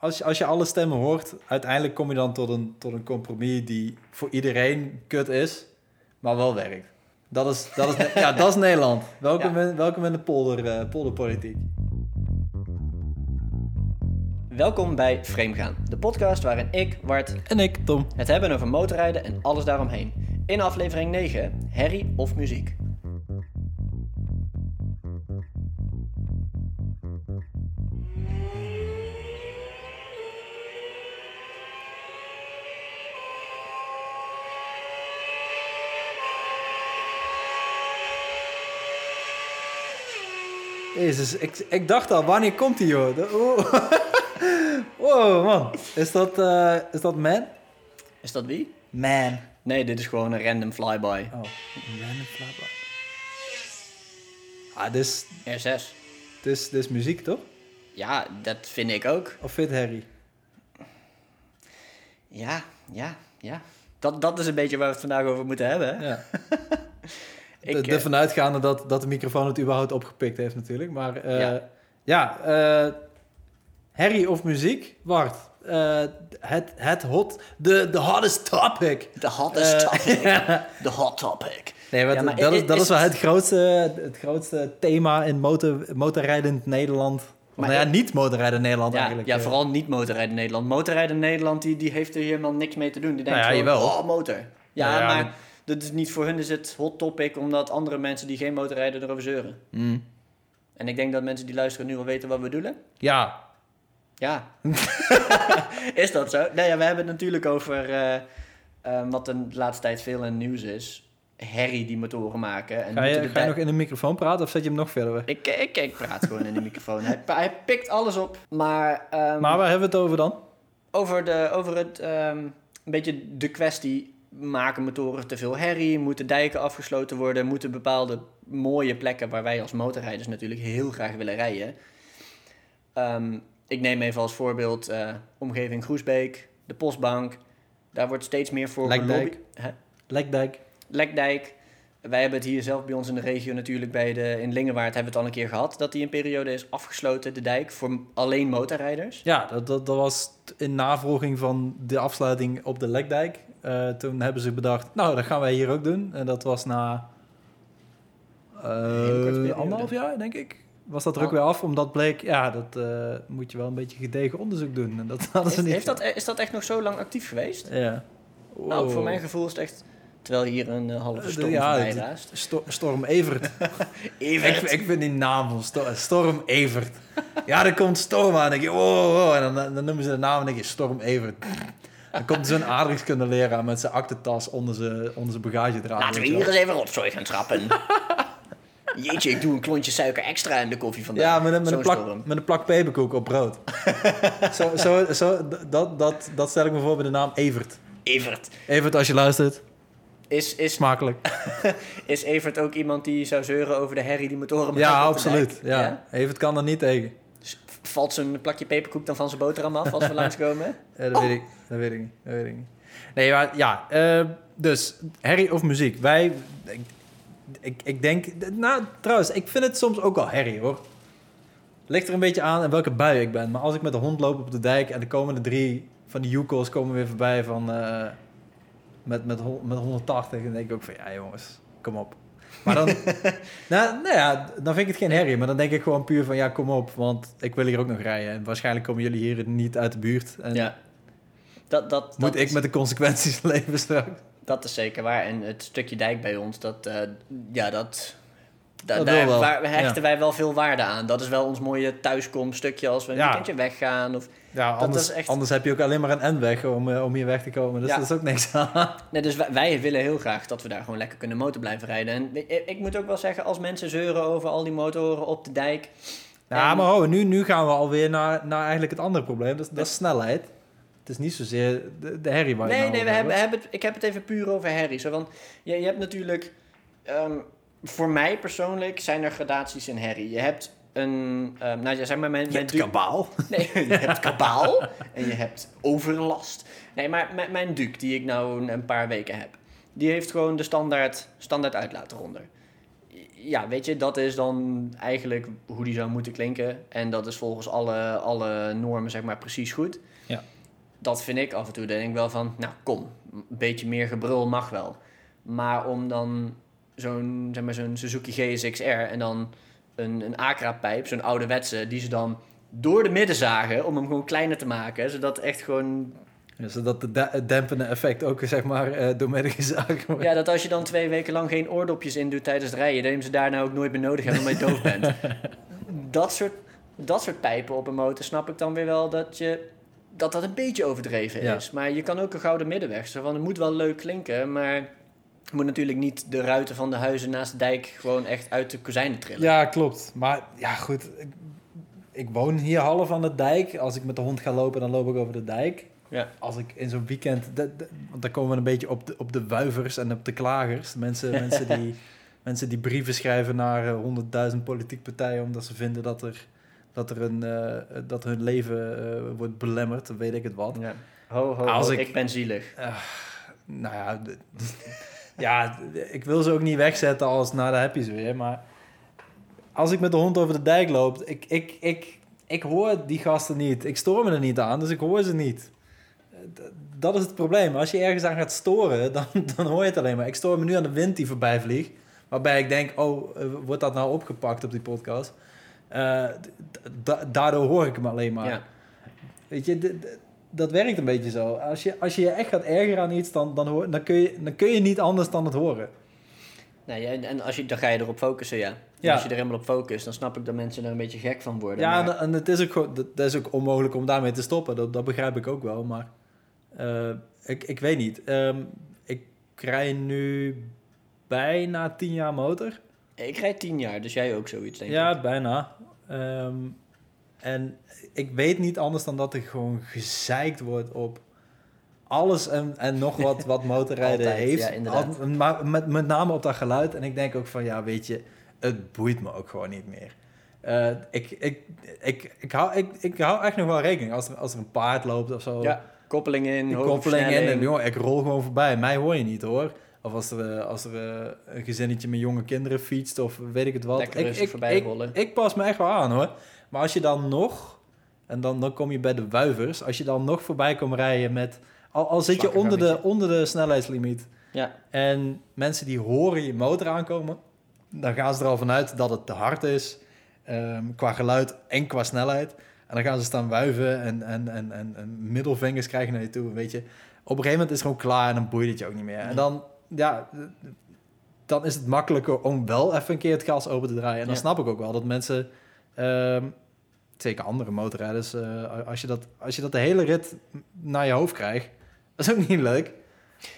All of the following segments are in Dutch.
als je, als je alle stemmen hoort, uiteindelijk kom je dan tot een, tot een compromis die voor iedereen kut is, maar wel werkt. Dat is, dat is, ja, dat is Nederland. Welkom, in, welkom in de polder, eh, polderpolitiek. Welkom bij Framegaan, de podcast waarin ik, Wart, En ik, Tom. het hebben over motorrijden en alles daaromheen. In aflevering 9, herrie of muziek. Jezus, ik, ik dacht al, wanneer komt die joh? Oh. wow, man. Is dat, eh, is dat man? Is dat wie? Man. Nee, dit is gewoon een random flyby. Oh, random flapper. Ah, dit is, R6. dit, is, dit is muziek, toch? Ja, dat vind ik ook. Of fit Harry? Ja, ja, ja. Dat, dat is een beetje waar we het vandaag over moeten hebben. hè? Ja. Ik, de, eh, ervan uitgaande dat, dat de microfoon het überhaupt opgepikt heeft natuurlijk. Maar eh, ja, eh, herrie of muziek? Bart, eh, het, het hot, de, de hottest topic. De hottest topic. De hot topic. Nee, Ja, maar dat, is, dat is is wel het- grootste, het grootste thema in motor, motorrijdend Nederland. Maar nou ja, niet motorrijden Nederland Ja, eigenlijk. ja, vooral niet motorrijden Nederland. Motorrijden Nederland, die, die heeft er helemaal niks mee te doen. Die denkt Nou ja, gewoon, oh, motor. Ja, Nou ja, maar- dat is niet voor hun is het hot topic, omdat andere mensen die geen motorrijden erover zeuren. Mm. En ik denk dat mensen die luisteren nu al weten wat we bedoelen. Ja, Ja. is dat zo? Nou ja, we hebben het natuurlijk over eh, eh, wat de laatste tijd veel in het nieuws is. Herrie die motoren maken. En ga je, ga je nog in de microfoon praten of zet je hem nog verder weg? ik, ik, ik praat gewoon in de microfoon. Hij, hij pikt alles op. Maar, ehm, Maar waar hebben we het over dan? over, de, over het, ehm, een beetje de kwestie... Maken motoren te veel herrie? Moeten dijken afgesloten worden? Moeten bepaalde mooie plekken... waar wij als motorrijders natuurlijk heel graag willen rijden... Ehm, ik neem even als voorbeeld eh, omgeving Groesbeek, de Postbank. Daar wordt steeds meer voor Lekdijk. Lekdijk. Lekdijk. Wij hebben het hier zelf bij ons in de regio natuurlijk bij de, in Lingewaard hebben we het al een keer gehad. Dat die een periode is afgesloten, de dijk, voor alleen motorrijders. Ja, dat, dat, dat was in navolging van de afsluiting op de Lekdijk. Eh, toen hebben ze bedacht, nou, dat gaan wij hier ook doen. En dat was na eh, anderhalf jaar, denk ik. Was dat er ook Oh. weer af, omdat bleek, ja, dat eh, moet je wel een beetje gedegen onderzoek doen. En dat hadden ze niet. heeft dat, is dat echt nog zo lang actief geweest? Ja. Nou, voor mijn gevoel is het echt... Terwijl hier een halve storm ja, voorbij het- raast. Sto- Storm Evert. Even. ik, ik vind die naam van Sto- Storm Evert. Ja, er komt Storm aan. Dan denk je, wow, wow. En dan, dan noemen ze de naam en denk je Storm Evert. Dan komt zo'n aardrijkskunde leraar met zijn aktentas onder zijn, onder zijn. Laten we hier eens even rotzooi gaan trappen. Jeetje, ik doe een klontje suiker extra in de koffie vandaag. Ja, met een, met, een plak, met een plak peperkoek op brood. zo, zo, zo, dat, dat, dat stel ik me voor bij de naam Evert. Evert. Evert, als je luistert, Is, is, smakelijk. is Evert ook iemand die zou zeuren over de herrie die motoren Ja, absoluut. dijk? Ja. Evert kan er niet tegen. Valt zo'n plakje peperkoek dan van zijn boterham af als we langskomen? Ja, dat, weet ik, dat weet ik niet. Dat weet ik niet. Nee, maar ja. eh, dus, herrie of muziek? Wij... Ik, ik, ik denk... Nou, trouwens, ik vind het soms ook wel herrie, hoor. Ligt er een beetje aan in welke bui ik ben. Maar als ik met de hond loop op de dijk... en de komende drie van die Yukos komen weer voorbij van... eh, met, met, met 180, dan denk ik ook van... Ja, jongens, kom op. Maar dan... nou, nou ja, dan vind ik het geen herrie. Maar dan denk ik gewoon puur van... Ja, kom op, want ik wil hier ook nog rijden. En waarschijnlijk komen jullie hier niet uit de buurt. En Ja. Dat, dat, moet dat ik is, met de consequenties leven straks? dat is zeker waar. En het stukje dijk bij ons, dat, eh, ja, dat, da- Dat daar waar- hechten Ja. wij wel veel waarde aan. Dat is wel ons mooie thuiskomstukje als we een Ja. weekendje weggaan. Of, Ja, Dat anders, is echt- anders heb je ook alleen maar een N-weg om, eh, om hier weg te komen. Dus Ja. dat is ook niks aan. nee, dus wij, wij willen heel graag dat we daar gewoon lekker kunnen motor blijven rijden. En ik, ik moet ook wel zeggen, als mensen zeuren over al die motoren op de dijk... Ja, en- maar ho, nu, nu gaan we alweer naar, naar eigenlijk het andere probleem. Dat, is- dat is snelheid. Het is niet zozeer de, de herrie waar je Nee, nou nee, we hebben, hebben het, ik heb het even puur over herrie. Want je, je hebt natuurlijk... ehm, voor mij persoonlijk zijn er gradaties in herrie. Je hebt een... ehm, nou ja, zeg maar mijn... Je mijn hebt du- kabaal. Nee, je hebt kabaal en je hebt overlast. Nee, maar mijn, mijn Duke, die ik nou een- paar weken heb... die heeft gewoon de standaard, standaard uitlaat eronder. ja, weet je, dat is dan eigenlijk hoe die zou moeten klinken. En dat is volgens alle, alle normen, zeg maar, precies goed. Ja. Dat vind ik af en toe. Dan denk ik wel van, nou kom, een beetje meer gebrul mag wel. Maar om dan zo'n, zeg maar, zo'n Suzuki GSX-R en dan een, een Acra-pijp, zo'n ouderwetse, die ze dan door de midden zagen om hem gewoon kleiner te maken. Zodat echt gewoon Ja, zodat de dempende effect ook zeg maar eh door midden gezaagd wordt. Ja, dat als je dan twee weken lang geen oordopjes in doet tijdens het rijden, dat je ze daarna ook nooit meer nodig hebt omdat je doof bent. dat, soort, dat soort pijpen op een motor snap ik dan weer wel dat je, dat, dat een beetje overdreven Ja. is. Maar je kan ook een gouden middenweg. Zo van, het moet wel leuk klinken, maar moet natuurlijk niet de ruiten van de huizen naast de dijk gewoon echt uit de kozijnen trillen. Ja, klopt. Maar ja, goed. Ik, ik woon hier half aan de dijk. Als ik met de hond ga lopen, dan loop ik over de dijk. Ja. Als ik in zo'n weekend... de- de- want dan komen we een beetje op de, op de wuivers en op de klagers. Mensen, mensen, die, mensen die brieven schrijven naar eh, honderdduizend politiek partijen... omdat ze vinden dat, er, dat, er een, eh, dat hun leven eh, wordt belemmerd. Dan weet ik het wat. Ja. Ho, ho, Als ho, ik- ik... ben zielig. Nou ja, ja, ik wil ze ook niet wegzetten als, nou, daar heb je ze weer. Maar als ik met de hond over de dijk loop, ik, ik, ik, ik hoor die gasten niet. Ik stoor me er niet aan, dus ik hoor ze niet. Dat is het probleem. Als je ergens aan gaat storen, dan, dan hoor je het alleen maar. Ik stoor me nu aan de wind die voorbij vliegt. Waarbij ik denk, oh, eh, wordt dat nou opgepakt op die podcast? Eh, daardoor hoor ik hem alleen maar. Ja. Weet je, dat werkt een beetje zo. Als je, als je je echt gaat ergeren aan iets, dan, dan, hoor, dan, kun je, dan kun je niet anders dan het horen. Nee, en- en als je, dan ga je erop focussen, ja. Ja. Als je er helemaal op focust, dan snap ik dat mensen er een beetje gek van worden. Ja, maar- en, en het is ook, dat, is ook onmogelijk om daarmee te stoppen. Dat, dat begrijp ik ook wel. Maar eh, ik, ik weet niet. Ehm, ik rij nu bijna tien jaar motor. Ik rijd tien jaar, dus jij ook zoiets, denk ik. Ja, bijna. Ehm, en ik weet niet anders dan dat ik gewoon gezeikt word op alles en, en nog wat, wat motorrijden Altijd, heeft. ja, inderdaad. Al- maar met, met name op dat geluid. En ik denk ook van, ja, weet je, het boeit me ook gewoon niet meer. Eh, ik, ik, ik, ik, hou, ik, ik hou echt nog wel rekening als er, als er een paard loopt of zo. Ja, koppeling in, koppeling in en ik rol gewoon voorbij. Mij hoor je niet hoor. Of als er, eh, als er eh, een gezinnetje met jonge kinderen fietst of weet ik het wat. Lekker ik, ik, voorbij ik, rollen. ik pas me echt wel aan hoor. Maar als je dan nog, en dan, dan kom je bij de wuivers, als je dan nog voorbij komt rijden met, al, al zit je onder de, onder de snelheidslimiet Ja, en mensen die horen je motor aankomen, dan gaan ze er al vanuit dat het te hard is, ehm, qua geluid en qua snelheid. En dan gaan ze staan wuiven en, en, en, en, en middelvingers krijgen naar je toe, weet je. Op een gegeven moment is het gewoon klaar en dan boeit het je ook niet meer. En dan, ja, dan is het makkelijker om wel even een keer het gas open te draaien. En dan Ja. snap ik ook wel dat mensen, ehm, zeker andere motorrijders, eh, als, je dat, als je dat de hele rit naar je hoofd krijgt, dat is ook niet leuk.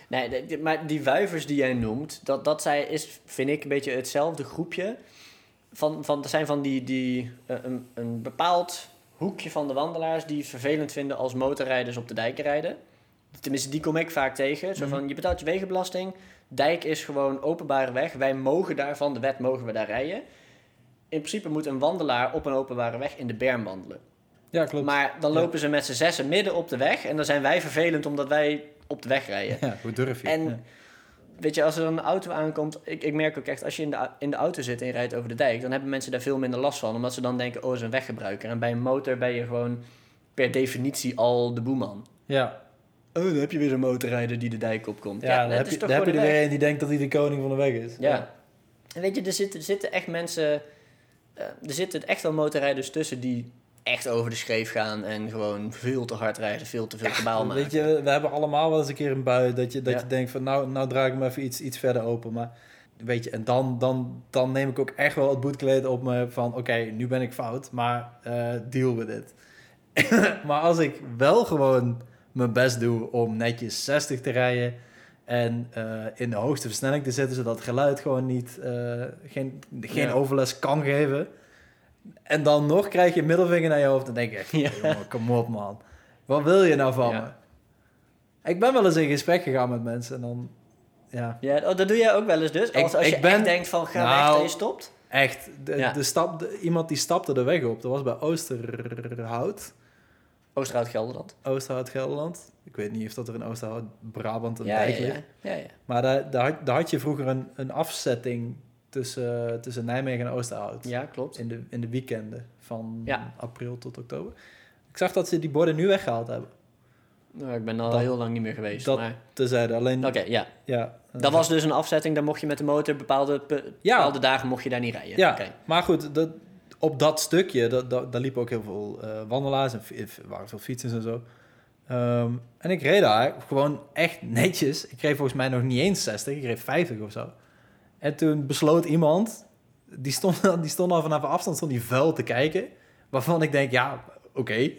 nee, maar die wuivers die jij noemt, dat, dat zij is, vind ik, een beetje hetzelfde groepje. Van, van, er zijn van die, die eh, een, een bepaald hoekje van de wandelaars die het vervelend vinden als motorrijders op de dijken rijden. Tenminste, die kom ik vaak tegen. Zo Mhm. van, je betaalt je wegenbelasting, dijk is gewoon openbare weg. Wij mogen daarvan, de wet mogen we daar rijden. In principe moet een wandelaar op een openbare weg in de berm wandelen. Ja, klopt. Maar dan Ja. lopen ze met z'n zessen midden op de weg. En dan zijn wij vervelend omdat wij op de weg rijden. Ja, hoe durf je? En Ja. weet je, als er een auto aankomt... Ik, ik merk ook echt, als je in de, in de auto zit en je rijdt over de dijk... dan hebben mensen daar veel minder last van. Omdat ze dan denken, oh, dat is een weggebruiker. En bij een motor ben je gewoon per definitie al de boeman. Ja, Oh, dan heb je weer zo'n motorrijder die de dijk opkomt. ja, dan dat heb je, dan heb je er weer een die denkt dat hij de koning van de weg is. Ja. En weet je, er zitten, er zitten echt mensen... eh, er zitten echt wel motorrijders tussen die echt over de schreef gaan... en gewoon veel te hard rijden, veel te veel kabaal maken. Weet je, we hebben allemaal wel eens een keer een bui dat je, dat Ja. je denkt van nou, nou draai ik hem even iets, iets verder open. Maar weet je, en dan, dan, dan neem ik ook echt wel het boetkleed op me van oké, nu ben ik fout, maar eh, deal with it. maar als ik wel gewoon mijn best doe om netjes 60 te rijden en eh, in de hoogste versnelling te zitten, zodat het geluid gewoon niet, eh, geen, geen Ja. overlast kan geven. En dan nog krijg je een middelvinger naar je hoofd. Dan denk Ja. jongen, kom op man. Wat wil je nou van Ja. me? Ik ben wel eens in gesprek gegaan met mensen en dan, ja, Ja, oh, dat doe jij ook wel eens dus? Ik- Als, als ik je ben- echt denkt van ga Nou, weg en je stopt? echt. De, de stap, de- iemand die stapte de weg op. Dat was bij Oosterhout. Oosterhout Gelderland. Oosterhout, Gelderland. Ik weet niet of dat er in Oosterhout, Brabant een Ja, dijk ja, ligt. ja. Maar daar, daar, had, daar had je vroeger een, een afzetting tussen, tussen Nijmegen en Oosterhout. Ja, klopt. In de, in de weekenden van april tot oktober. Ik zag dat ze die borden nu weggehaald hebben. Nou, ik ben al Dat- heel lang niet meer geweest. dat- maar... Tezijde, alleen... Oké, ja. Ja, Dat was dus een afzetting, dan mocht je met de motor bepaalde, Ja. bepaalde dagen mocht je daar niet rijden. Ja, maar goed, dat, op dat stukje, dat, dat, daar liepen ook heel veel eh, wandelaars en er waren veel fietsers en zo. Ehm, en ik reed daar gewoon echt netjes. Ik reed volgens mij nog niet eens 60, ik reed 50 of zo. En toen besloot iemand, die stond, die stond al vanaf afstand stond die vuil te kijken, waarvan ik denk, ja, oké.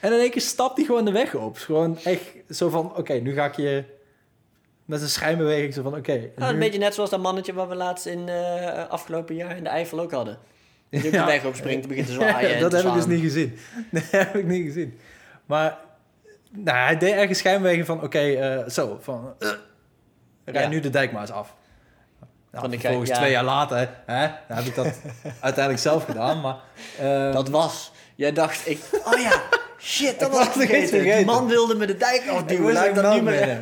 en in één keer stapt hij gewoon de weg op. Gewoon echt zo van, oké, nu ga ik je met een schijnbeweging zo van, oké. Nou, een beetje net zoals dat mannetje wat we laatst in eh, afgelopen jaar in de Eifel ook hadden. Die Ja. de weg opspringt en begint te zwaaien. en dat heb ik dus niet gezien. Dat heb ik niet gezien. Maar nou, hij deed ergens schijnbeweging van... Oké, eh, zo, van... eh, rij Ja. nu de dijk maar eens af. Nou, die vervolgens ja. twee jaar later hè, dan heb ik dat uiteindelijk zelf gedaan. Maar, ehm, Dat was. Jij dacht, ik, oh ja, shit, dat Ik was ik vergeten. vergeten. Die man wilde me de dijk ik afduwen. Laat ik dat niet meer...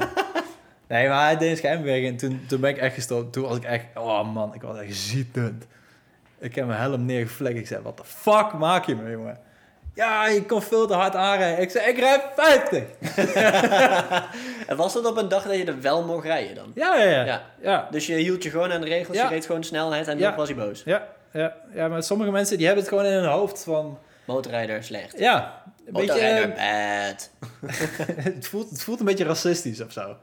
Nee, maar hij deed een schijnbeweging en toen, toen ben ik echt gestopt. Toen was ik echt... Oh man, ik was echt zietend. Ik heb mijn helm neergeflikt. Ik zei, wat de fuck maak je me, jongen? Ja, je kon veel te hard aanrijden. Ik zei, ik rijd 50. En was dat op een dag dat je er wel mocht rijden dan? Ja, ja, ja. Ja. ja. Dus je hield je gewoon aan de regels, Ja. je reed gewoon de snelheid en dan was hij boos. Ja, ja, ja, maar sommige mensen die hebben het gewoon in hun hoofd van... Motorrijder slecht. Ja, een beetje... Motorrijder eh, bad. het, voelt, het voelt een beetje racistisch of zo.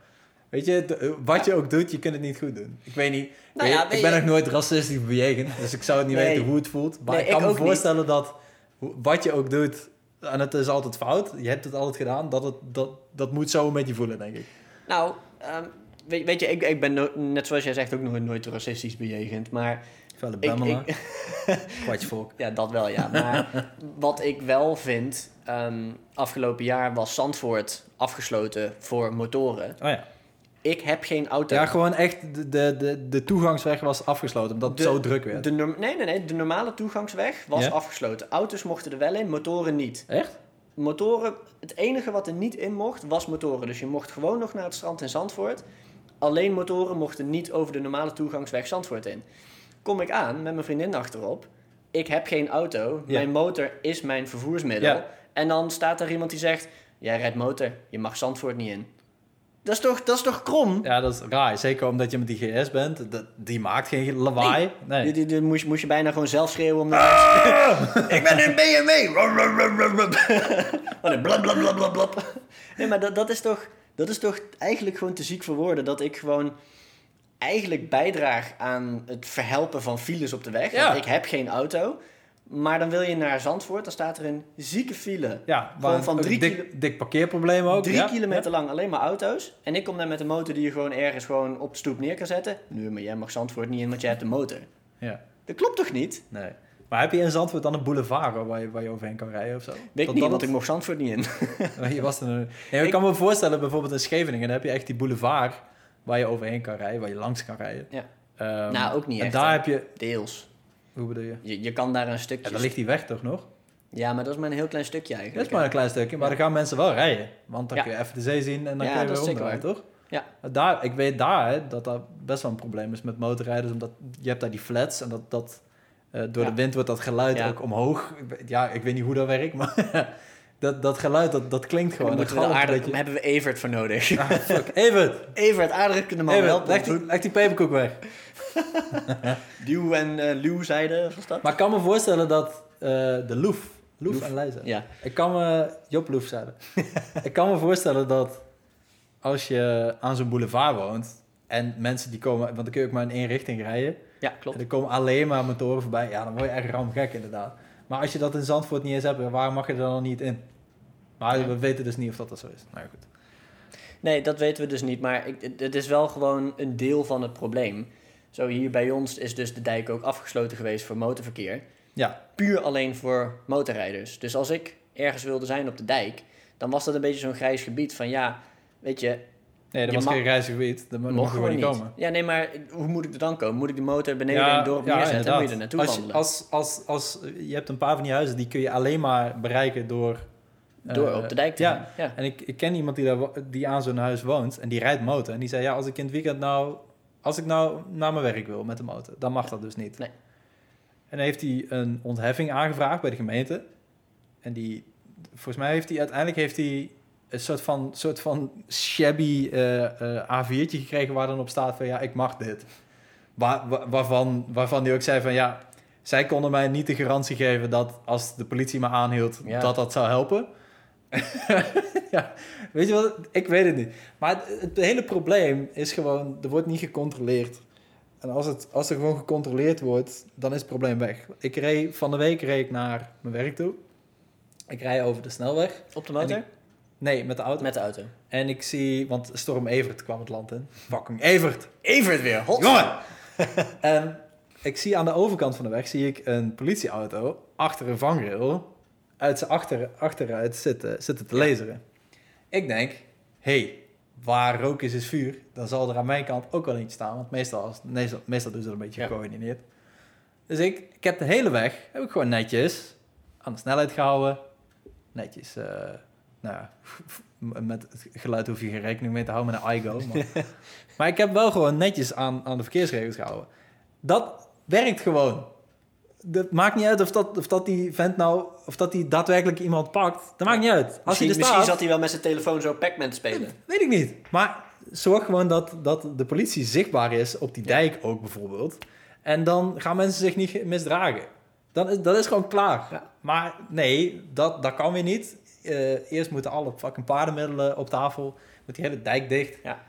Weet je, wat je ook doet, je kunt het niet goed doen. Ik weet niet. Nou ik, ja, ik weet ben je- nog nooit racistisch bejegend, dus ik zou het niet Nee. weten hoe het voelt. Maar Nee, ik kan ik me niet. voorstellen dat wat je ook doet, en het is altijd fout, je hebt het altijd gedaan, dat, het, dat, dat moet zo een beetje voelen, denk ik. Nou, ehm, weet, weet je, ik, ik ben no- net zoals jij zegt ook nooit, nooit racistisch bejegend. Maar bemmelen, ik, kwartje ja, dat wel ja. Maar wat ik wel vind, ehm, afgelopen jaar was Zandvoort afgesloten voor motoren. Oh ja. Ik heb geen auto. Ja, gewoon echt, de, de, de, toegangsweg was afgesloten, omdat het zo druk werd. de nee, nee, nee. De normale toegangsweg was Ja? afgesloten. Auto's mochten er wel in, motoren niet. Echt? Motoren, het enige wat er niet in mocht, was motoren. Dus je mocht gewoon nog naar het strand in Zandvoort. Alleen motoren mochten niet over de normale toegangsweg Zandvoort in. Kom ik aan met mijn vriendin achterop. Ik heb geen auto. Ja. Mijn motor is mijn vervoersmiddel. Ja. En dan staat er iemand die zegt... Jij rijdt motor, je mag Zandvoort niet in. Dat is toch, dat is toch krom? Ja, dat is raar. Zeker omdat je met die GS bent. Dat, die maakt geen lawaai. Nee. Die, die, die moest, moest je bijna gewoon zelf schreeuwen om naar Ik ben een BMW! Oh nee, blab, blab, blab, blab, blab. Nee, maar dat, dat, is toch, dat is toch eigenlijk gewoon te ziek voor woorden. Dat ik gewoon eigenlijk bijdraag aan het verhelpen van files op de weg. Ja. Want ik heb geen auto. Maar dan wil je naar Zandvoort, dan staat er een zieke file. Ja, Gewoon van drie dik, dik parkeerprobleem ook. Drie ja. kilometer lang alleen maar auto's. En ik kom daar met een motor die je gewoon ergens gewoon op de stoep neer kan zetten. Nee, maar jij mag Zandvoort niet in, want jij hebt een motor. Ja. Dat klopt toch niet? Nee. Maar heb je in Zandvoort dan een boulevard waar je, waar je overheen kan rijden of zo? Weet ik Dat niet, dat want het- ik mocht Zandvoort niet in. Je was er nee, ik kan me voorstellen, bijvoorbeeld in Scheveningen, dan heb je echt die boulevard waar je overheen kan rijden, waar je langs kan rijden. Ja. Ehm, Nou, ook niet En echt, daar hè. heb je... Deels. Hoe bedoel je? Je, je kan daar een stukje... Ja, dan ligt die weg toch nog? Ja, maar dat is maar een heel klein stukje Dat eigenlijk. is maar een klein stukje, maar Ja. dan gaan mensen wel rijden. Want dan Ja. kun je even de zee zien en dan kun je dat weer omdraaien, toch? Ja. Daar, ik weet daar hè, dat dat best wel een probleem is met motorrijders, omdat je hebt daar die flats en dat, dat eh, door de wind wordt dat geluid ook omhoog. Ja, ik weet niet hoe dat werkt, maar dat, dat geluid, dat, dat klinkt gewoon. Dat moeten we aardig, beetje. hebben we Evert voor nodig. Ah, fuck. Even, Evert, aardig kunnen even, helpen. leg die, leg die peperkoek weg. Duw en eh Luw zeiden, was dat? Maar ik kan me voorstellen dat eh, de Loef, Loef, Loef. en Leijzen, Ja. ik kan me, Job Loef zeiden, ik kan me voorstellen dat als je aan zo'n boulevard woont en mensen die komen, want dan kun je ook maar in één richting rijden, Ja, en klopt. er komen alleen maar motoren voorbij, ja, dan word je echt ramgek inderdaad. Maar als je dat in Zandvoort niet eens hebt, waar mag je er dan niet in? Maar Ja. we weten dus niet of dat, dat zo is. Nou goed. Nee, dat weten we dus niet. Maar ik, het- het is wel gewoon een deel van het probleem. Zo hier bij ons is dus de dijk ook afgesloten geweest voor motorverkeer. Ja, Puur alleen voor motorrijders. Dus als ik ergens wilde zijn op de dijk, dan was dat een beetje zo'n grijs gebied van ja, weet je, nee, dat Je was mag- geen reisgebied, mocht je gewoon niet komen. Ja, nee, maar hoe moet ik er dan komen? Moet ik de motor beneden in het dorp neerzetten en moet je er naartoe als, wandelen? als, als, als, je hebt een paar van die huizen, die kun je alleen maar bereiken door... Door eh, op de dijk te ja, gaan. Ja. En ik, ik ken iemand die, daar, die aan zo'n huis woont en die rijdt motor. En die zei, ja, als ik in het weekend nou Als ik nou naar mijn werk wil met de motor, dan mag dat dus niet. Nee. En dan heeft hij een ontheffing aangevraagd bij de gemeente. En die, volgens mij heeft hij uiteindelijk heeft hij een soort van, soort van shabby eh, eh, A4'tje gekregen waar dan op staat van ja, ik mag dit. Waar, wa- waarvan, waarvan hij ook zei van ja, zij konden mij niet de garantie geven dat als de politie me aanhield, Ja. dat dat zou helpen. ja, weet je wat? Ik weet het niet. Maar het, het hele probleem is gewoon, er wordt niet gecontroleerd. En als, het, als er gewoon gecontroleerd wordt, dan is het probleem weg. Ik reed, van de week reed ik naar mijn werk toe. Ik rij over de snelweg. Op de motor? Nee, met de auto. Met de auto. En ik zie, want Storm Evert kwam het land in. Fucking Evert! Evert weer, hot. Jongen! en ik zie aan de overkant van de weg zie ik een politieauto achter een vangrail uit zijn achter, achteruit zitten, zitten te Ja. laseren. Ik denk, hey, waar rook is, is vuur. Dan zal er aan mijn kant ook wel iets staan. Want meestal, als, meestal, meestal doen ze dat een beetje Ja. gecoördineerd. Dus ik, ik heb de hele weg, heb ik gewoon netjes aan de snelheid gehouden. Netjes, eh, nou ja, met het geluid hoef je geen rekening mee te houden met een iGo. Maar, maar ik heb wel gewoon netjes aan, aan de verkeersregels gehouden. Dat werkt gewoon. Het maakt niet uit of dat, of dat die vent nou, of dat die daadwerkelijk iemand pakt. Dat maakt niet uit. Als hij Misschien, misschien staat, zat hij wel met zijn telefoon zo Pac-Man te spelen. weet ik niet. Maar zorg gewoon dat, dat de politie zichtbaar is op die dijk ook bijvoorbeeld. En dan gaan mensen zich niet ge- misdragen. Dan is, dat is gewoon klaar. Ja. Maar nee, dat, dat kan weer niet. Eh, eerst moeten alle fucking paardenmiddelen op tafel. Moet die hele dijk dicht. Ja.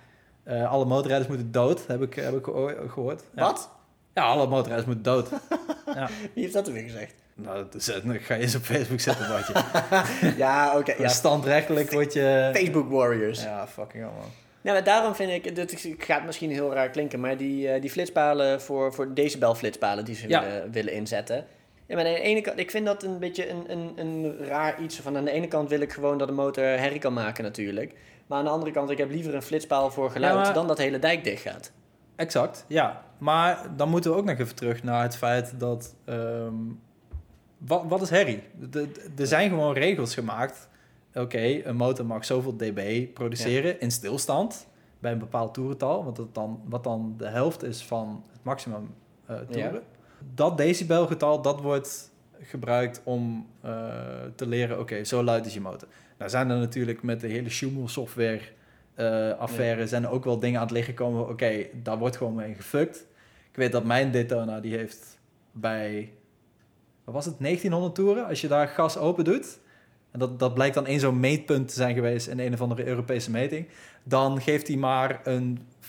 Eh, alle motorrijders moeten dood, heb ik, heb ik geho- gehoord. Wat? Ja, alle motorrijders moeten dood. ja. Wie heeft dat er weer gezegd? Nou, dat is, dan ga je eens op Facebook zetten, wat je. ja, oké. Ja. ja. Standrechtelijk word je... Facebook Warriors. Ja, fucking allemaal. Ja, maar daarom vind ik, dit gaat misschien heel raar klinken, maar die, eh, die flitspalen voor, voor decibel-flitspalen die ze Ja. willen, willen inzetten. Ja, maar aan de ene kant, ik vind dat een beetje een, een, een raar iets. Van aan de ene kant wil ik gewoon dat de motor herrie kan maken natuurlijk. Maar aan de andere kant, ik heb liever een flitspaal voor geluid Ja, maar- dan dat de hele dijk dicht gaat. Exact, ja. Maar dan moeten we ook nog even terug naar het feit dat... ehm, wat, wat is herrie? Er zijn gewoon regels gemaakt. Oké, een motor mag zoveel dB produceren in stilstand bij een bepaald toerental. Want dat dan, wat dan de helft is van het maximum eh toeren. Dat decibelgetal, dat wordt gebruikt om eh, te leren... Oké, zo luid is je motor. Nou zijn er natuurlijk met de hele Schumel software eh, affaire zijn er ook wel dingen aan het liggen komen. Oké, daar wordt gewoon mee gefukt. Ik weet dat mijn Daytona die heeft bij, wat was het, 1900 toeren. Als je daar gas open doet, en dat, dat blijkt dan één zo'n meetpunt te zijn geweest in een of andere Europese meting, dan geeft hij maar een 75%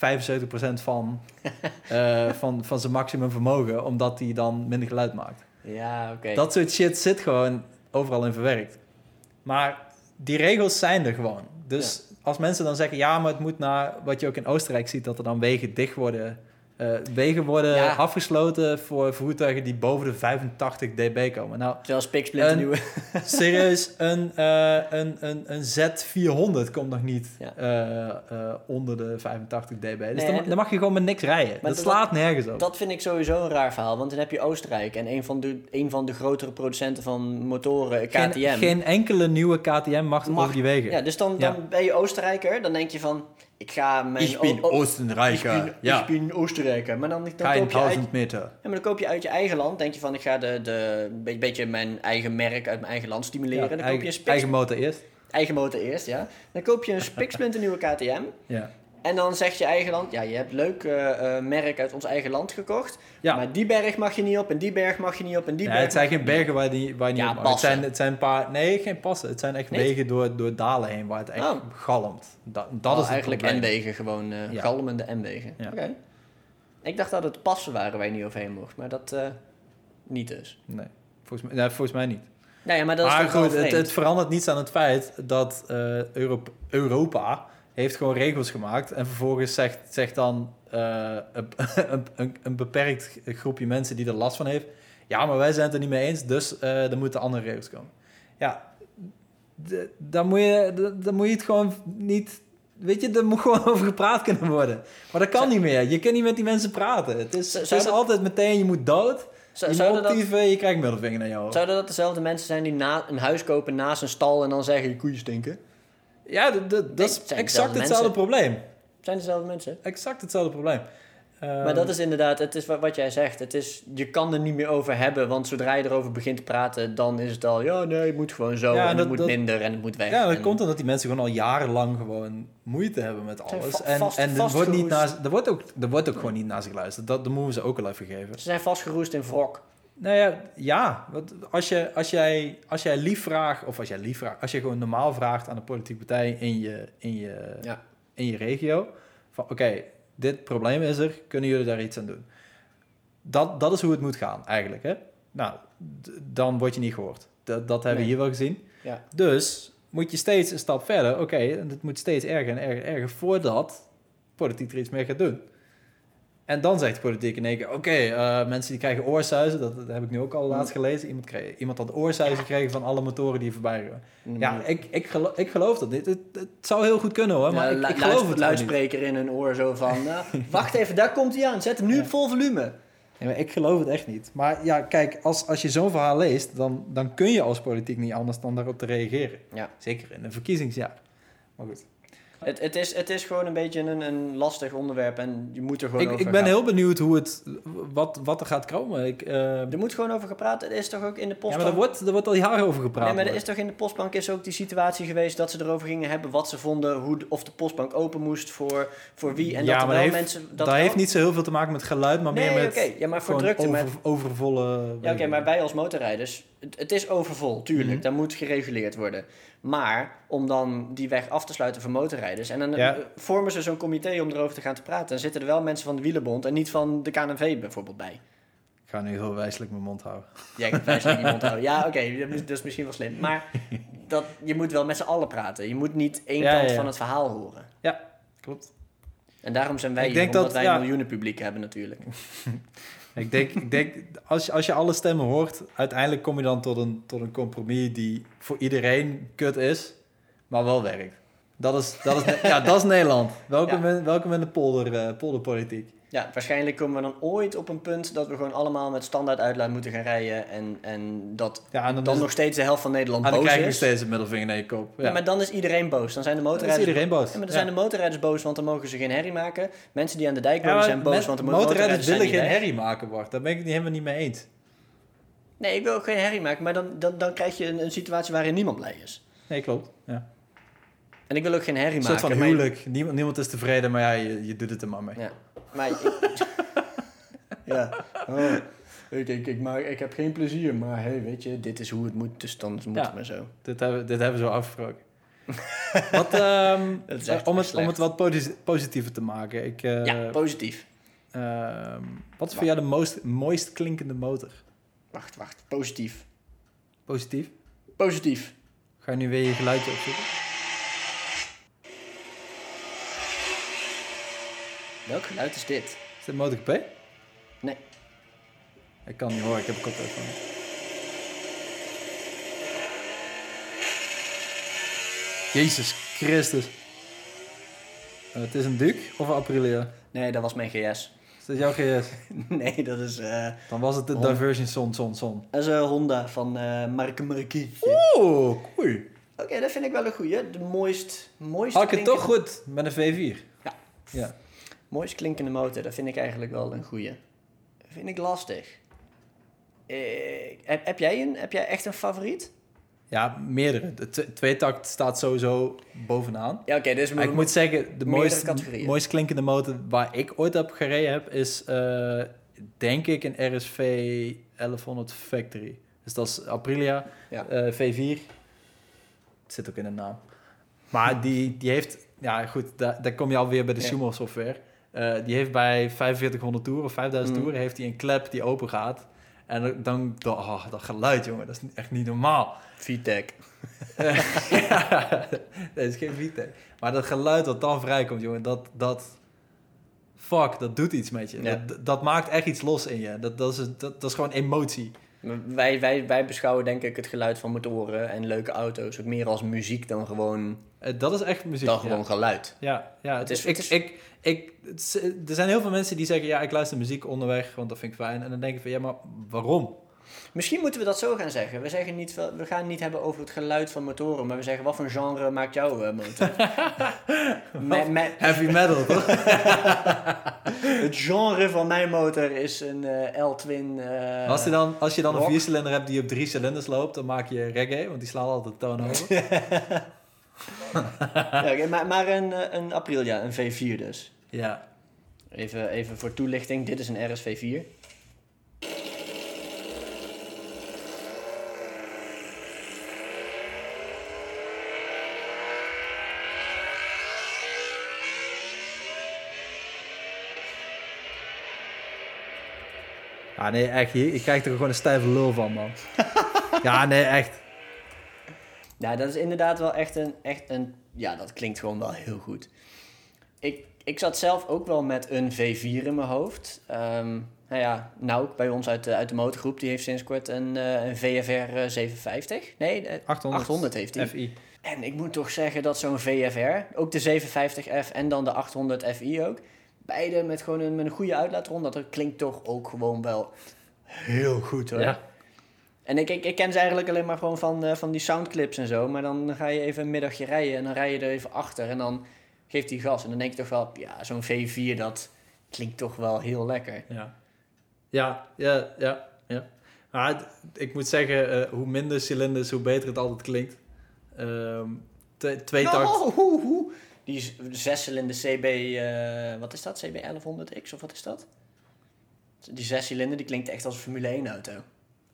van, eh, van, van zijn maximum vermogen, omdat hij dan minder geluid maakt. Ja, oké. Dat soort shit zit gewoon overal in verwerkt. Maar die regels zijn er gewoon. Dus als mensen dan zeggen, ja, maar het moet naar wat je ook in Oostenrijk ziet, dat er dan wegen dicht worden. Eh, wegen worden Ja. afgesloten voor voertuigen die boven de 85 dB komen. Nou, Spiksplinter Een- nieuwe... serieus, een, eh, een, een, een Z400 komt nog niet Ja. eh, onder de 85 dB. Dus Nee, dan, dan mag je gewoon met niks rijden. Dat dat- slaat nergens op. Dat vind ik sowieso een raar verhaal, want dan heb je Oostenrijk en een van de, een van de grotere producenten van motoren, KTM. geen, geen enkele nieuwe KTM mag, Mag- over die wegen. Ja, dus dan, dan ben je Oostenrijker, dan denk je van, ik ga mijn... Ik ben Oostenrijker. Ik ben, ja. ik ben Oostenrijker. Maar dan, dan, koop je uit, 1000 meter. ja, maar dan koop je uit je eigen land. Denk je van, ik ga de, de, een be- beetje mijn eigen merk uit mijn eigen land stimuleren. Ja, dan koop eigen, je een eigen motor eerst. eigen motor eerst, ja. Dan koop je een spiksplinter nieuwe KTM. Ja. En dan zegt je eigen land, ja, je hebt leuk eh, eh, merk uit ons eigen land gekocht. Ja. Maar die berg mag je niet op en die berg mag je niet op en die Ja, berg het zijn geen niet bergen waar, die, waar je niet Ja, op mag. Het zijn, het zijn een paar... Nee, geen passen. Het zijn echt Niet? wegen door, door dalen heen waar het echt Oh. galmt. Dat, dat Oh, is het eigenlijk probleem. N-wegen, gewoon eh Ja. galmende N-wegen. Ja. Oké. Ik dacht dat het passen waren waar je niet overheen mocht, maar dat eh, niet dus. Nee, volgens mij, nee, volgens mij niet. Nou ja, maar dat is maar toch wel goed, het, vreemd? het verandert niets aan het feit dat eh, Europ- Europa heeft gewoon regels gemaakt. En vervolgens zegt, zegt dan eh, een, een, een, beperkt groepje mensen die er last van heeft... Ja, maar wij zijn het er niet mee eens, dus eh er moeten andere regels komen. Ja, dan moet, je, dan moet je het gewoon niet... Weet je, er moet gewoon over gepraat kunnen worden. Maar dat kan Zou- niet meer. Je kunt niet met die mensen praten. Het is, het is altijd meteen, je moet dood. Zou- je moet optieven, je krijgt middelvinger naar jou. zouden dat dezelfde mensen zijn die na, een huis kopen naast een stal en dan zeggen je koeien stinken? Ja, dat, dat, is het zijn exact hetzelfde probleem. Zijn dezelfde mensen? Exact hetzelfde probleem. Maar dat is inderdaad, het is wat, jij zegt. Het is, je kan er niet meer over hebben, want zodra je erover begint te praten, dan is het al, ja, nee, het moet gewoon zo, Ja, en het moet dat- minder en het moet weg. Ja, dat En- komt omdat die mensen gewoon al jarenlang gewoon moeite hebben met alles. va- En, vast- en er, wordt niet naar, er, wordt ook, er wordt ook gewoon niet naar ze geluisterd. Dat, dat moeten we ze ook wel even geven. Ze zijn vastgeroest in wrok. Nou ja, ja. Want als, je, als, jij, als jij lief vraagt, of als jij lief vraagt, als je gewoon normaal vraagt aan een politieke partij in je, in je, Ja. in je regio, van oké, dit probleem is er, kunnen jullie daar iets aan doen? Dat, dat is hoe het moet gaan, eigenlijk. Hè? Nou, dan word je niet gehoord. Dat, dat hebben we hier wel gezien. Ja. Dus moet je steeds een stap verder. Oké, en het moet steeds erger en erger en erger voordat politiek er iets mee gaat doen. En dan zegt de politiek in één keer: Oké, eh, mensen die krijgen oorsuizen. Dat, dat heb ik nu ook al laatst gelezen. Iemand, kreeg, iemand had oorsuizen gekregen van alle motoren die voorbij gaan. Ja, ik, ik, geloof, ik geloof dat niet. Het, het zou heel goed kunnen hoor, maar Ja, ik, geloof het luidspreker in hun oor zo van, nou, wacht even, daar komt hij aan, zet hem nu Ja. op vol volume. Maar ik geloof het echt niet. Maar ja, kijk, als, als je zo'n verhaal leest, dan, dan kun je als politiek niet anders dan daarop te reageren. Ja. Zeker in een verkiezingsjaar. Maar goed. Het, het, is, het is gewoon een beetje een, een lastig onderwerp en je moet er gewoon Ik, over ik ben gaan. heel benieuwd hoe het, wat, wat er gaat komen. Ik, eh, Er moet gewoon over gepraat. Er is toch ook in de ja, postbank... maar er wordt, er wordt al jaren over gepraat. nee, maar er is toch in de postbank is ook die situatie geweest dat ze erover gingen hebben wat ze vonden, hoe, of de postbank open moest voor, voor wie. En ja, dat er wel dat heeft, mensen. dat er heeft niet zo heel veel te maken met geluid, maar Nee, meer met Ja, maar voor drukte. over, met- overvolle... Ja, oké, maar wij als motorrijders, het, is overvol, tuurlijk. Daar moet gereguleerd worden. Maar om dan die weg af te sluiten voor motorrijders... en dan Ja. eh, vormen ze zo'n comité om erover te gaan te praten... dan zitten er wel mensen van de Wielenbond en niet van de KNV bijvoorbeeld bij. Ik ga nu heel wijselijk mijn mond houden. Jij kunt wijselijk iemand houden. Ja, oké, dat, is- dat is misschien wel slim. Maar dat, je moet wel met z'n allen praten. Je moet niet één Ja, kant ja, ja. van het verhaal horen. Klopt. En daarom zijn wij Ik hier, denk omdat dat- wij ja. een miljoenen publiek hebben natuurlijk. Ik denk, ik denk als, je, als je alle stemmen hoort, uiteindelijk kom je dan tot een, tot een compromis die voor iedereen kut is, maar wel werkt. Dat is, dat is, ja, dat is Nederland. Welkom, in, welkom in de polder, eh, polderpolitiek. Ja, waarschijnlijk komen we dan ooit op een punt dat we gewoon allemaal met standaard uitlaat moeten gaan rijden. En, en dat Ja, en dan, dan is- nog steeds de helft van Nederland en dan boos krijg je is. steeds een middelvinger naar je kop. Ja, Ja, maar dan is iedereen boos. Dan zijn de dan is motorrijders... iedereen boos. Ja, maar dan zijn de motorrijders boos, want dan mogen ze geen herrie maken. Mensen die aan de dijk wonen zijn boos, want de mo- motorrijders willen geen weg. herrie maken, Bart. Daar ben ik het helemaal niet mee eens. Nee, ik wil ook geen herrie maken, maar dan, dan, dan krijg je een, een situatie waarin niemand blij is. Nee, klopt. Ja. En ik wil ook geen herrie Een maken. soort van maar- huwelijk. Niemand, niemand is tevreden, maar ja, je, je doet het er maar mee. Ja, maar ik... ja. Oh, ik, ik, ik, maak, ik heb geen plezier, maar hey, weet je, dit is hoe het moet, dus dan moet Ja. het maar zo. Dit hebben, dit hebben we zo afgesproken. Wat, ehm, om, het, slecht. om het wat posi- positiever te maken. Ik, eh, ja, positief. ehm, wat is voor jou de most, mooist klinkende motor? Wacht, wacht, positief. Positief? Positief. Ga je nu weer je geluidje opzoeken? Welk geluid is dit? Is dit MotoGP? Nee. Ik kan niet horen, ik heb een koptelefoon. Jezus Christus. Eh, het is een Duke of een Aprilia? Nee, dat was mijn GS. Is dat jouw GS? nee, dat is, eh Dan was het de Diversion Son Son Son. dat is een Honda van eh Marke Marquis. Oeh, cool. Oké, dat vind ik wel een goeie. De mooist, mooist, Had ik het toch goed met een V4? Ja. Ja. Mooist klinkende motor, dat vind ik eigenlijk wel een goeie. Dat vind ik lastig. Heb, heb, jij een, heb jij echt een favoriet? Ja, meerdere. De tw- tweetakt staat sowieso bovenaan. Ja, oké, dus Maar ik moet zeggen, de mooiste, mooist klinkende motor waar ik ooit op gereden heb, is eh, denk ik een RSV 1100 Factory. Dus dat is Aprilia Ja. eh, V4. Het zit ook in de naam. Maar die, die heeft, ja goed, daar, daar kom je alweer bij de Ja. Sumo software. Eh, die heeft bij 4500 toer of 5000 Mm. toer, heeft hij een klep die open gaat. En dan, dan oh, dat geluid, jongen, dat is echt niet normaal. VTEC. ja, nee, het is geen VTEC. Maar dat geluid dat dan vrijkomt, jongen, dat, dat... Fuck, dat doet iets met je. Ja. Dat, dat maakt echt iets los in je. Dat, dat, is, dat, dat is gewoon emotie. Wij, wij, wij beschouwen denk ik het geluid van motoren en leuke auto's ook meer als muziek dan gewoon, Eh, dat is echt muziek. dan ja. gewoon geluid. Ja, ja Het is- ik, het is- ik, ik, het er zijn heel veel mensen die zeggen... ja, ik luister muziek onderweg, want dat vind ik fijn. En dan denk ik van, ja, maar waarom? Misschien moeten we dat zo gaan zeggen. We, zeggen niet, we gaan het niet hebben over het geluid van motoren, maar we zeggen wat voor genre maakt jouw eh, motor? Me- me- Heavy metal, toch? het genre van mijn motor is een eh L-twin. eh, als, je dan, als je dan een viercilinder hebt die op drie cilinders loopt, dan maak je reggae, want die slaan altijd de toon hoger. ja, maar, maar een, een Aprilia, een V4 dus. ja. Even, even voor toelichting, dit is een RSV4. Ja, nee, echt. Je krijgt er gewoon een stijve lul van, man. ja, nee, echt. Ja, dat is inderdaad wel echt een, echt een... Ja, dat klinkt gewoon wel heel goed. Ik, ik zat zelf ook wel met een V4 in mijn hoofd. Ehm nou ja, Nouk bij ons uit de, uit de motorgroep, die heeft sinds kort een, eh, een VFR eh, 750. Nee, eh, 800, 800 heeft hij. FI. En ik moet toch zeggen dat zo'n VFR, ook de 750F en dan de 800 FI ook, beide met gewoon een, met een goede uitlaatron, dat klinkt toch ook gewoon wel heel goed hoor. Ja. En ik, ik, ik ken ze eigenlijk alleen maar gewoon van, eh, van die soundclips en zo. Maar dan ga je even een middagje rijden en dan rij je er even achter en dan geeft hij gas. En dan denk je toch wel, ja, zo'n V4 dat klinkt toch wel heel lekker. Ja. Ja, ja, ja, ja. Maar ik moet zeggen, eh, hoe minder cilinders, hoe beter het altijd klinkt. Ehm twee, twee takt. Hoe, hoe. Die zescilinder CB, eh, wat is dat? CB 1100X of wat is dat? Die zescilinder die klinkt echt als een Formule 1 auto.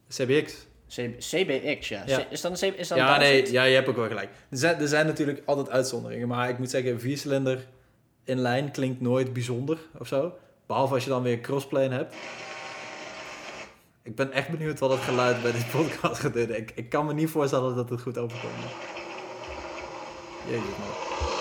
CBX. CB, CBX, ja. Is dat een CB? Is dat Ja, een nee, ja, je hebt ook wel gelijk. Er zijn, er zijn natuurlijk altijd uitzonderingen, maar ik moet zeggen, een viercilinder in lijn klinkt nooit bijzonder of zo. Behalve als je dan weer crossplane hebt. Ik ben echt benieuwd wat het geluid bij dit podcast gaat doen. Ik, ik kan me niet voorstellen dat het goed overkomt. Jezus man.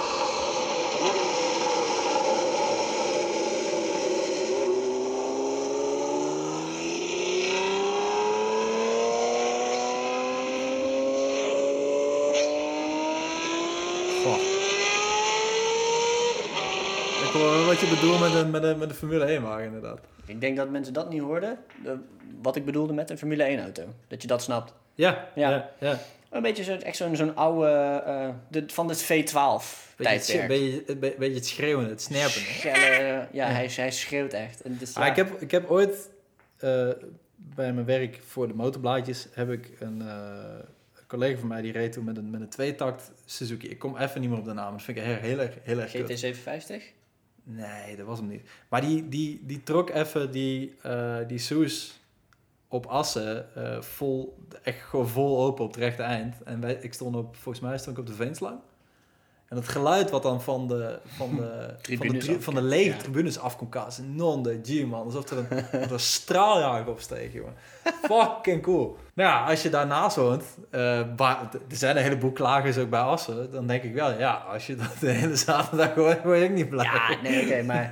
Ik hoor wel wat je bedoelt met een, met een, met een Formule 1 wagen inderdaad. Ik denk dat mensen dat niet hoorden. De- wat ik bedoelde met een Formule 1 auto. Dat je dat snapt. Ja, Ja. ja, ja. Een beetje zo, echt zo'n zo'n oude, eh, de, van het V12 Beetje, het, tijdperk. beetje, beetje het schreeuwen, het snerpen. Schelle, ja, Hij, hij schreeuwt echt. En dus, Ah, ja. ik, heb, ik heb ooit eh, bij mijn werk voor de motorblaadjes heb ik een, eh, een collega van mij die reed toen met een, met een tweetakt Suzuki. Ik kom even niet meer op de naam. Dat vind ik heel, heel erg, heel erg kut. GT750? Nee, dat was hem niet. Maar die, die, die trok even die, eh die Soes op assen eh, vol, echt gewoon vol open op het rechte eind. En wij, ik stond op, volgens mij stond ik op de Veenslang. En het geluid wat dan van de, van de, van de, af- van de lege ja. tribunes afkomt kazen. Non de G, man. Alsof er een, er een straaljager op steeg, jongen. Fucking cool. Nou ja, als je daarnaast woont, eh, waar- er zijn een heleboel klagers ook bij Assen, dan denk ik wel, ja, als je dat de hele zaterdag hoort, word ik niet blij. Ja, nee, oké, maar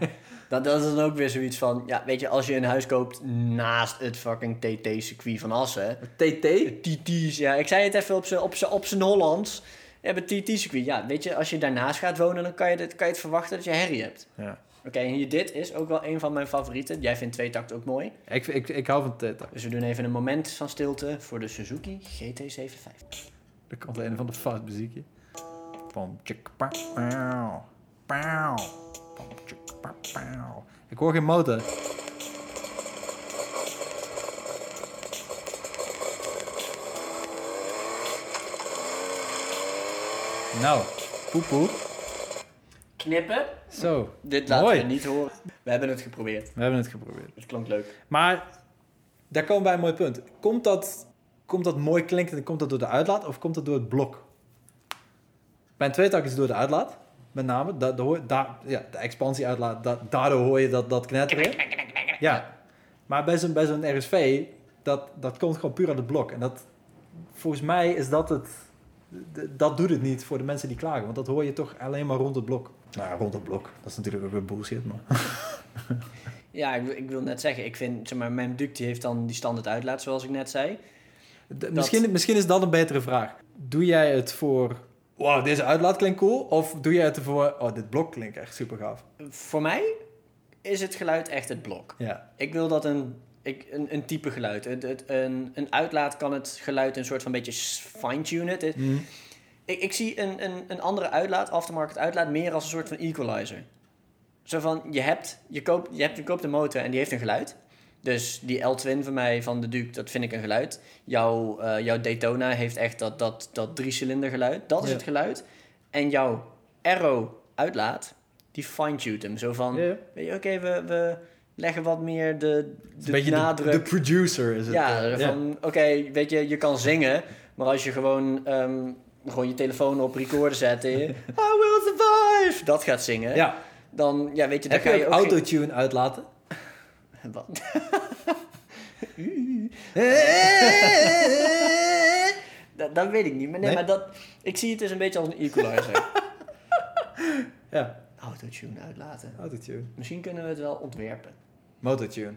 dat, dat is dan ook weer zoiets van... Ja, weet je, als je een huis koopt naast het fucking TT-circuit van Assen... TT? TT's, ja, ik zei het even op zijn op op zijn Hollands. Je hebt het TT-circuit. Ja, weet je, als je daarnaast gaat wonen, dan kan je, dit, kan je het verwachten dat je herrie hebt. Ja. Oké, en dit is ook wel een van mijn favorieten. Jij vindt tweetakt ook mooi. Ik, ik, ik hou van TT. Dus we doen even een moment van stilte voor de Suzuki GT750. Er komt een van de fout muziekje. Pom, tjik, pauw, pauw. Ik hoor geen motor. Nou, poepoe. Knippen. Zo, Dit laten Mooi. we niet horen. We hebben het geprobeerd. we hebben het geprobeerd. Het klonk leuk. Maar daar komen we bij een mooi punt. Komt dat, komt dat mooi klinkend, komt dat door de uitlaat of komt dat door het blok? Bij een tweetak is het door de uitlaat, met name. Da, da ja, de expansieuitlaat, da, daardoor hoor je dat, dat knetteren. Ja, maar bij zo'n, bij zo'n RSV, dat, dat komt gewoon puur uit het blok. En dat, volgens mij is dat het, dat doet het niet voor de mensen die klagen. Want dat hoor je toch alleen maar rond het blok. Nou, ja, rond het blok. Dat is natuurlijk ook weer bullshit, maar... Ja, ik, wil- ik wil net zeggen, ik vind, zeg maar, mijn duct die heeft dan die standaard uitlaat, zoals ik net zei. Misschien, misschien is dat een betere vraag. Doe jij het voor... Wow, deze uitlaat klinkt cool? Of doe jij het ervoor... Oh, dit blok klinkt echt super gaaf. Voor mij is het geluid echt het blok. Ja. Ik wil dat een... ik, een, een type geluid. Het, het, een, een uitlaat kan het geluid een soort van beetje fine-tunen. Het- Mhm. Ik, ik zie een, een, een andere uitlaat, aftermarket uitlaat, meer als een soort van equalizer. Zo van, je hebt, je koopt, je hebt, je koopt een motor en die heeft een geluid. Dus die L-Twin van mij, van de Duke, dat vind ik een geluid. Jouw, eh, jouw Daytona heeft echt dat, dat, dat drie-cilinder geluid. Dat is Ja. het geluid. En jouw Arrow uitlaat, die fine-tuned hem. Zo van, Ja, weet je, oké, we, we leggen wat meer de, de een beetje de- nadruk... de, producer is het. Ja, eh, van oké, weet je, je kan zingen, maar als je gewoon, ehm, gewoon je telefoon op recorder zet en je, I will survive, dat gaat zingen, ja. dan ja, weet je, dan Heb je ook autotune uitlaten? Wat? dat, dat weet ik niet, maar nee, Nee? maar dat, ik zie het dus een beetje als een equalizer. Ja, Autotune uitlaten. autotune. Misschien kunnen we het wel ontwerpen. Motortune.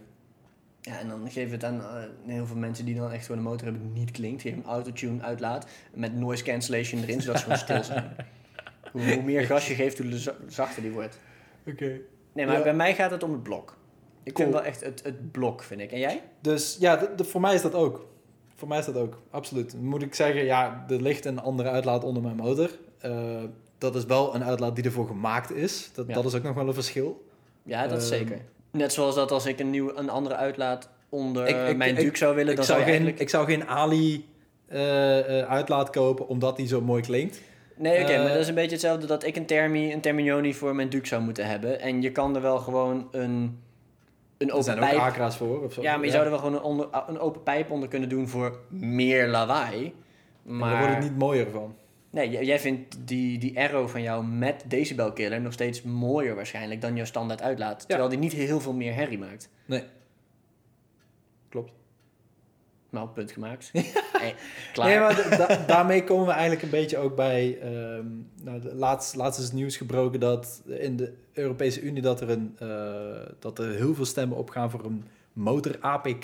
Ja, en dan geven het aan eh, heel veel mensen die dan echt gewoon een motor hebben die niet klinkt. Geef een autotune uitlaat met noise cancellation erin, zodat ze gewoon stil zijn. Hoe, hoe meer gas je geeft, hoe za- zachter die wordt. Oké. Nee, maar Ja. bij mij gaat het om het blok. Ik Cool. vind wel echt het, het blok, vind ik. En jij? Dus ja, voor mij is dat ook. Voor mij is dat ook, absoluut. Moet ik zeggen, ja, er ligt een andere uitlaat onder mijn motor. Eh, dat is wel een uitlaat die ervoor gemaakt is. Dat, Ja. dat is ook nog wel een verschil. Ja, dat is Ehm, zeker. Net zoals dat als ik een, nieuw, een andere uitlaat onder Ik- ik- mijn ik- Duke zou willen, Ik dan zou, zou geen, ik zou geen Ali eh, eh, uitlaat kopen omdat die zo mooi klinkt. Nee, oké, Eh, maar dat is een beetje hetzelfde dat ik een Termi, een Terminioni voor mijn Duke zou moeten hebben. En je kan er wel gewoon een, een Er open zijn ook pijp... akra's voor. Of zo. Ja, maar je zou er wel gewoon een, onder, een open pijp onder kunnen doen voor meer lawaai. Maar Maar daar wordt het niet mooier van. Nee, jij vindt die, die arrow van jou met decibelkiller nog steeds mooier waarschijnlijk dan jouw standaard uitlaat. Terwijl die niet heel veel meer herrie maakt. Nee. Klopt. Nou, punt gemaakt. hey, klaar. Nee, maar da- da- daarmee komen we eigenlijk een beetje ook bij... ehm, nou, de, laatst, laatst is het nieuws gebroken dat in de Europese Unie... dat er, een, eh, dat er heel veel stemmen opgaan voor een motor-APK.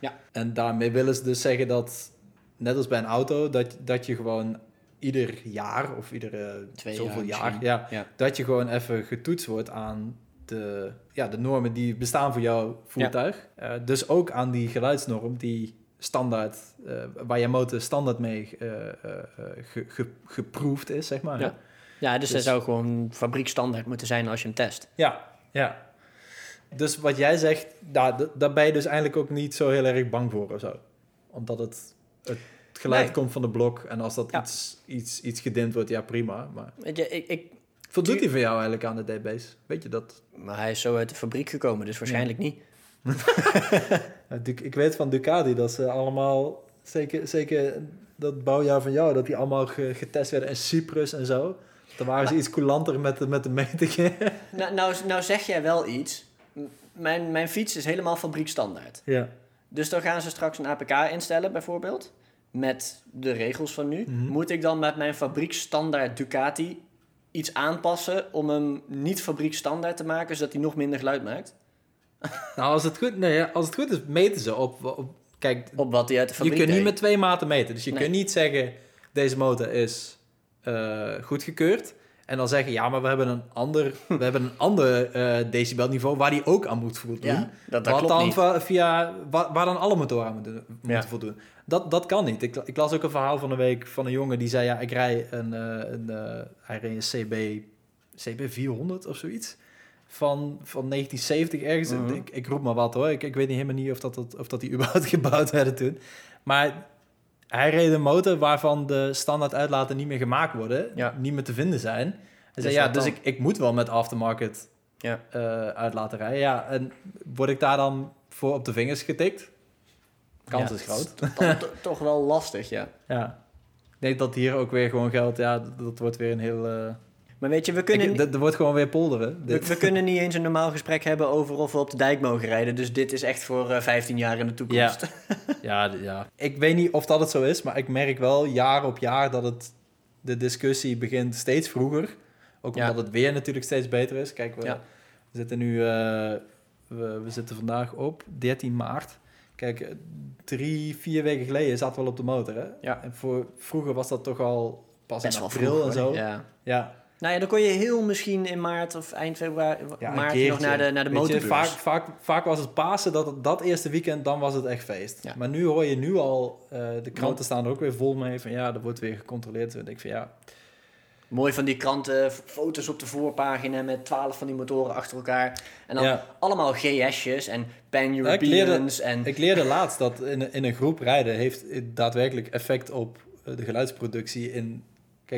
Ja. En daarmee willen ze dus zeggen dat, net als bij een auto... dat, dat je gewoon ieder jaar of iedere Twee zoveel jaar. Ja, Ja. dat je gewoon even getoetst wordt aan de, ja, de normen die bestaan voor jouw voertuig. Eh, dus ook aan die geluidsnorm die standaard, eh, waar je motor standaard mee eh, ge, ge- geproefd is, zeg maar. Ja. Ja, dus, dat Dus- zou gewoon fabriekstandaard moeten zijn als je hem test. ja, ja. Dus wat jij zegt, daar ben je dus eigenlijk ook niet zo heel erg bang voor of zo. Omdat het, het geluid Nee. komt van de blok en als dat Ja. iets, iets, iets gedimd wordt, ja prima. Maar Weet je, ik, ik, voldoet die van jou eigenlijk aan de dB's? Weet je dat? maar hij is zo uit de fabriek gekomen, dus waarschijnlijk niet. Ja, ik weet van Ducati dat ze allemaal, zeker, zeker dat bouwjaar van jou, dat die allemaal ge- getest werden in Cyprus en zo. Dan waren ze iets coulanter met de, met de metingen. Nou, nou, nou zeg jij wel iets. Mijn, mijn fiets is helemaal fabriekstandaard. ja. Dus dan gaan ze straks een APK instellen, bijvoorbeeld. Met de regels van nu. Mhm. Moet ik dan met mijn fabriekstandaard Ducati iets aanpassen om hem niet fabriekstandaard te maken, zodat hij nog minder geluid maakt? Nou, als het, goed, nee, als het goed is, meten ze op... op kijk, Op wat hij uit de je fabriek kunt niet met twee maten meten. Dus je Nee. kunt niet zeggen, deze motor is eh goedgekeurd. En dan zeggen, ja, maar we hebben een ander, we hebben een ander eh, decibelniveau waar die ook aan moet voldoen. Ja, dat, dat wat klopt dan niet. via, waar, waar dan alle motoren aan moeten, moeten Ja. voldoen. Dat, dat kan niet. Ik, ik las ook een verhaal van een week van een jongen die zei... ja, ik rij een, eh, een, eh, hij reed een CB, CB 400 of zoiets... Van, van 1970 ergens. Mhm. ik, ik roep maar wat hoor. Ik, ik weet niet helemaal niet of dat, dat, of dat die überhaupt gebouwd werden toen. Maar hij reed een motor waarvan de standaard uitlaten niet meer gemaakt worden. Ja. Niet meer te vinden zijn. Hij Dus zei, ja, wat dus dan? ik, ik moet wel met aftermarket Ja. uitlaten rijden. Ja, en word ik daar dan voor op de vingers getikt? Kans Ja, is groot. To- toch wel lastig, ja. Ja. Ik denk dat hier ook weer gewoon geldt. Ja, dat, dat wordt weer een heel... eh, Maar weet je, we kunnen, ik- dat- Er wordt gewoon weer polderen. we, kunnen niet eens een normaal gesprek hebben over of we op de dijk mogen rijden. Dus dit is echt voor eh, 15 jaar in de toekomst. Ja, ja. Ik weet niet of dat het zo is, maar ik merk wel jaar op jaar dat het, de discussie begint steeds vroeger. Ook Ja. omdat het weer natuurlijk steeds beter is. Kijk, we, Ja. we zitten nu, eh, we, we zitten vandaag op 13 maart. Kijk, eh, drie, vier weken geleden zaten we al op de motor. Hè? Ja. En voor, vroeger was dat toch al pas Best in april vroeg, en zo. Ja. Ja. Nou ja, dan kon je heel misschien in maart of eind februari, Ja, maart keertje. nog naar de, naar de Weet je, motorbeurs. vaak, vaak, vaak was het Pasen, dat, dat eerste weekend, dan was het echt feest. Ja. Maar nu hoor je nu al, eh, de kranten staan er ook weer vol mee, van ja, er wordt weer gecontroleerd. Denk ik van ja, Mooi van die kranten, foto's op de voorpagina met twaalf van die motoren achter elkaar. En dan Ja. allemaal GS'jes en Ja, ik leerde- Pan-Europeans. en ik leerde laatst dat in, een- in een groep rijden heeft daadwerkelijk effect op eh, de geluidsproductie in...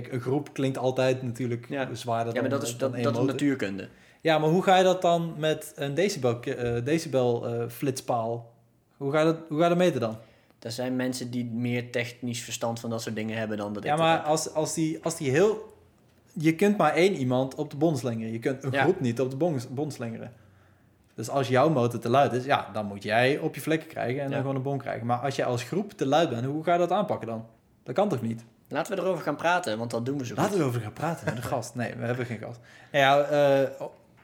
Kijk, een groep klinkt altijd natuurlijk Ja. zwaarder ja, maar dan, dat is, dan dat, dat is natuurkunde. Ja, maar hoe ga je dat dan met een decibel, eh, decibel eh, flitspaal? Hoe ga, je dat, hoe ga je dat meten dan? Er zijn mensen die meer technisch verstand van dat soort dingen hebben dan dat ik Ja, dat maar heb. als, als, die, als die heel... Je kunt maar één iemand op de bon slingeren. Je kunt een Ja. groep niet op de bon, bon slingeren. Dus als jouw motor te luid is, ja, dan moet jij op je vlekken krijgen en Ja. dan gewoon een bon krijgen. Maar als jij als groep te luid bent, hoe ga je dat aanpakken dan? Dat kan toch niet? Laten we erover gaan praten, want dat doen we zo. Laten we erover gaan praten met een gast. Nee, we hebben geen gast. Ja, eh,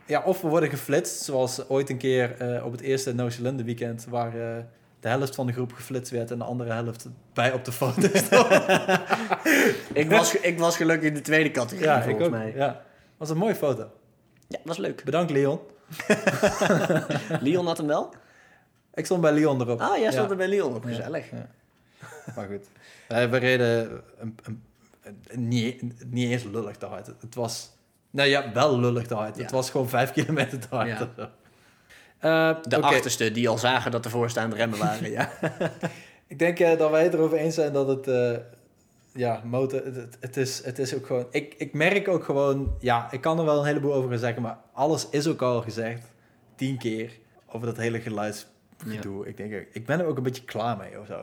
ja, of we worden geflitst, zoals ooit een keer eh, op het eerste No Cylinder weekend, waar eh, de helft van de groep geflitst werd en de andere helft bij op de foto stond. Ik was, ik was gelukkig in de tweede categorie, ja, ik volgens ook. mij. Ja, was een mooie foto. Ja, was leuk. Bedankt Leon. Leon had hem wel? Ik stond bij Leon erop. Ah, jij stond Ja. er bij Leon op. Gezellig. Ja. Maar goed. We reden een, een, een- niet, niet eens lullig te hard. Het was... Nou ja, wel lullig te hard. Ja. Het was gewoon vijf kilometer te hard. Ja. Eh, De achterste die al zagen dat de voorstaande remmen waren, ja. Ik denk eh, dat wij het erover eens zijn dat het... eh, ja, motor... Het, is, het is ook gewoon... Ik, ik merk ook gewoon... Ja, ik kan er wel een heleboel over zeggen, maar alles is ook al gezegd. Tien keer. Over dat hele geluidsgedoe. Ik denk, ik ben er ook een beetje klaar mee of zo.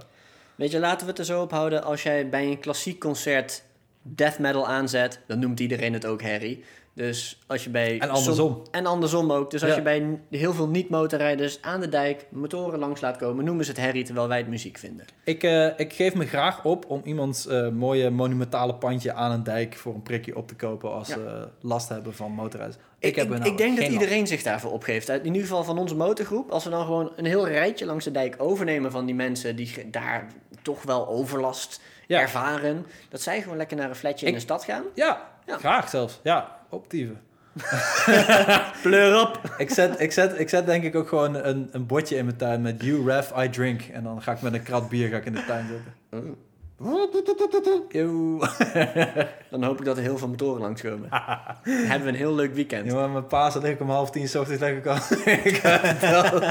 Weet je, laten we het er zo op houden. Als jij bij een klassiek concert death metal aanzet, dan noemt iedereen het ook herrie. Dus als je bij... En andersom. som- en andersom ook. Dus als Ja. je bij heel veel niet-motorrijders aan de dijk motoren langs laat komen, noemen ze het herrie terwijl wij het muziek vinden. Ik, eh, ik geef me graag op om iemands eh, mooie monumentale pandje aan een dijk voor een prikje op te kopen als Ja. ze last hebben van motorrijden. Ik, heb ik, nou ik denk dat iedereen zich daarvoor opgeeft. In ieder geval van onze motorgroep. Als we dan gewoon een heel rijtje langs de dijk overnemen van die mensen die daar toch wel overlast Ja. ervaren. Dat zij gewoon lekker naar een flatje in de stad gaan. Ja, Ja. graag zelfs. Ja, optieven. Pleur op! ik, zet, ik, zet, ik zet denk ik ook gewoon een, een bordje in mijn tuin met You Ref, I Drink. En dan ga ik met een krat bier ga ik in de tuin zitten. Mm. Dan hoop ik dat er heel veel motoren langskomen. Dan hebben we een heel leuk weekend. Jongen, mijn pa zat ik om half tien 's ochtends ik ik het wel.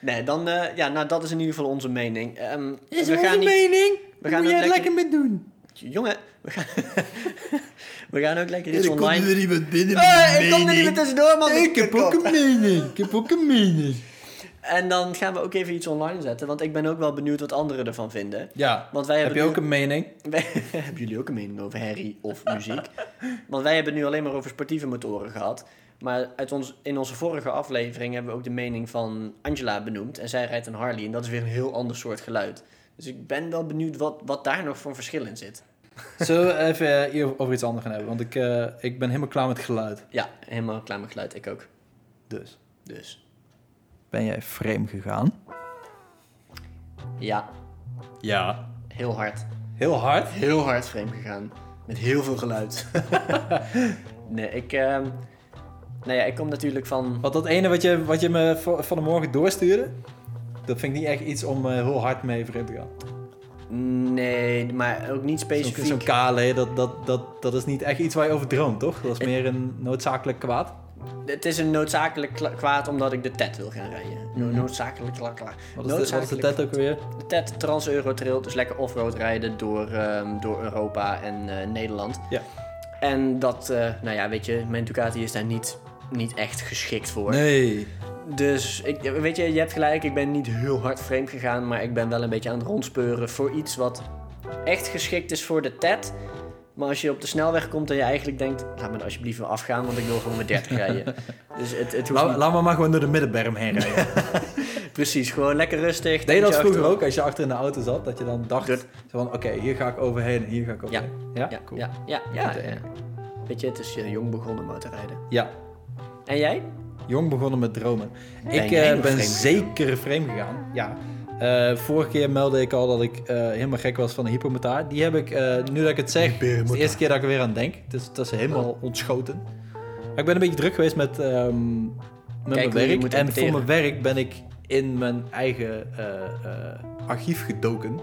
Nee, dan, eh, ja, nou, dat is in ieder geval onze mening. Is we onze gaan niet, mening? we gaan Moet jij lekker- lekker mee doen? jongen, we gaan, we gaan ook lekker iets online. er iemand binnen Hey, ik kom er niet meer tussendoor, man. Ik heb ook een mening. Ik heb ook een mening. En dan gaan we ook even iets online zetten, want ik ben ook wel benieuwd wat anderen ervan vinden. Ja. Want wij Heb hebben je nu- ook een mening? Wij- hebben jullie ook een mening over herrie of muziek? Want wij hebben nu alleen maar over sportieve motoren gehad. Maar uit ons, in onze vorige aflevering hebben we ook de mening van Angela benoemd. En zij rijdt een Harley en dat is weer een heel ander soort geluid. Dus ik ben wel benieuwd wat, wat daar nog voor verschil in zit. Zullen we even hier over iets anders gaan hebben? Want ik, eh, ik ben helemaal klaar met geluid. Ja, helemaal klaar met geluid. Ik ook. Dus. Dus Ben jij vreemd gegaan? ja, Ja. heel hard. Heel hard? Heel hard vreemd gegaan. Met heel veel geluid. nee, ik... ehm nou ja, ik kom natuurlijk van... Want dat ene wat je, wat je me van de morgen doorstuurde... Dat vind ik niet echt iets om eh, heel hard mee vreemd te gaan. Nee, maar ook niet specifiek. zo'n KLE, dat, dat, dat, dat is niet echt iets waar je over droomt, toch? Dat is meer een noodzakelijk kwaad. Het is een noodzakelijk kwaad omdat ik de TED wil gaan rijden. No- Mhm. Noodzakelijk kla- kla- Wat is, de, wat is de TED ook alweer? De TED Trans-Euro Trail, dus lekker offroad rijden door, ehm, door Europa en eh, Nederland. Ja. En dat, eh, nou ja, weet je, mijn Ducati is daar niet, niet echt geschikt voor. Nee. Dus, ik, weet je, je hebt gelijk, ik ben niet heel hard vreemd gegaan, maar ik ben wel een beetje aan het rondspeuren voor iets wat echt geschikt is voor de TED. Maar als je op de snelweg komt en je eigenlijk denkt, laat me er alsjeblieft weer afgaan, want ik wil gewoon met 30 rijden. Dus het, het hoeft Laat, niet- laat me maar gewoon door de middenberm heen rijden. Precies, gewoon lekker rustig. Deed je dat vroeger achter- ook, als je achter in de auto zat? Dat je dan dacht van, oké, hier ga ik overheen en hier ga ik overheen. Ja? Ja, cool. ja, ja, ja, ja. Weet je, het is eh, jong begonnen motorrijden. Ja. En jij? Jong begonnen met dromen. Ik eh, ben zeker vreemd gegaan. Ja. Eh, vorige keer meldde ik al dat ik eh, helemaal gek was van de hypometaar. Die heb ik, eh, nu dat ik het zeg, het is de eerste keer dat ik er weer aan denk. Dus dat is helemaal ontschoten. Maar ik ben een beetje druk geweest met, ehm, met mijn werk. En voor mijn werk ben ik in mijn eigen eh, eh, archief gedoken.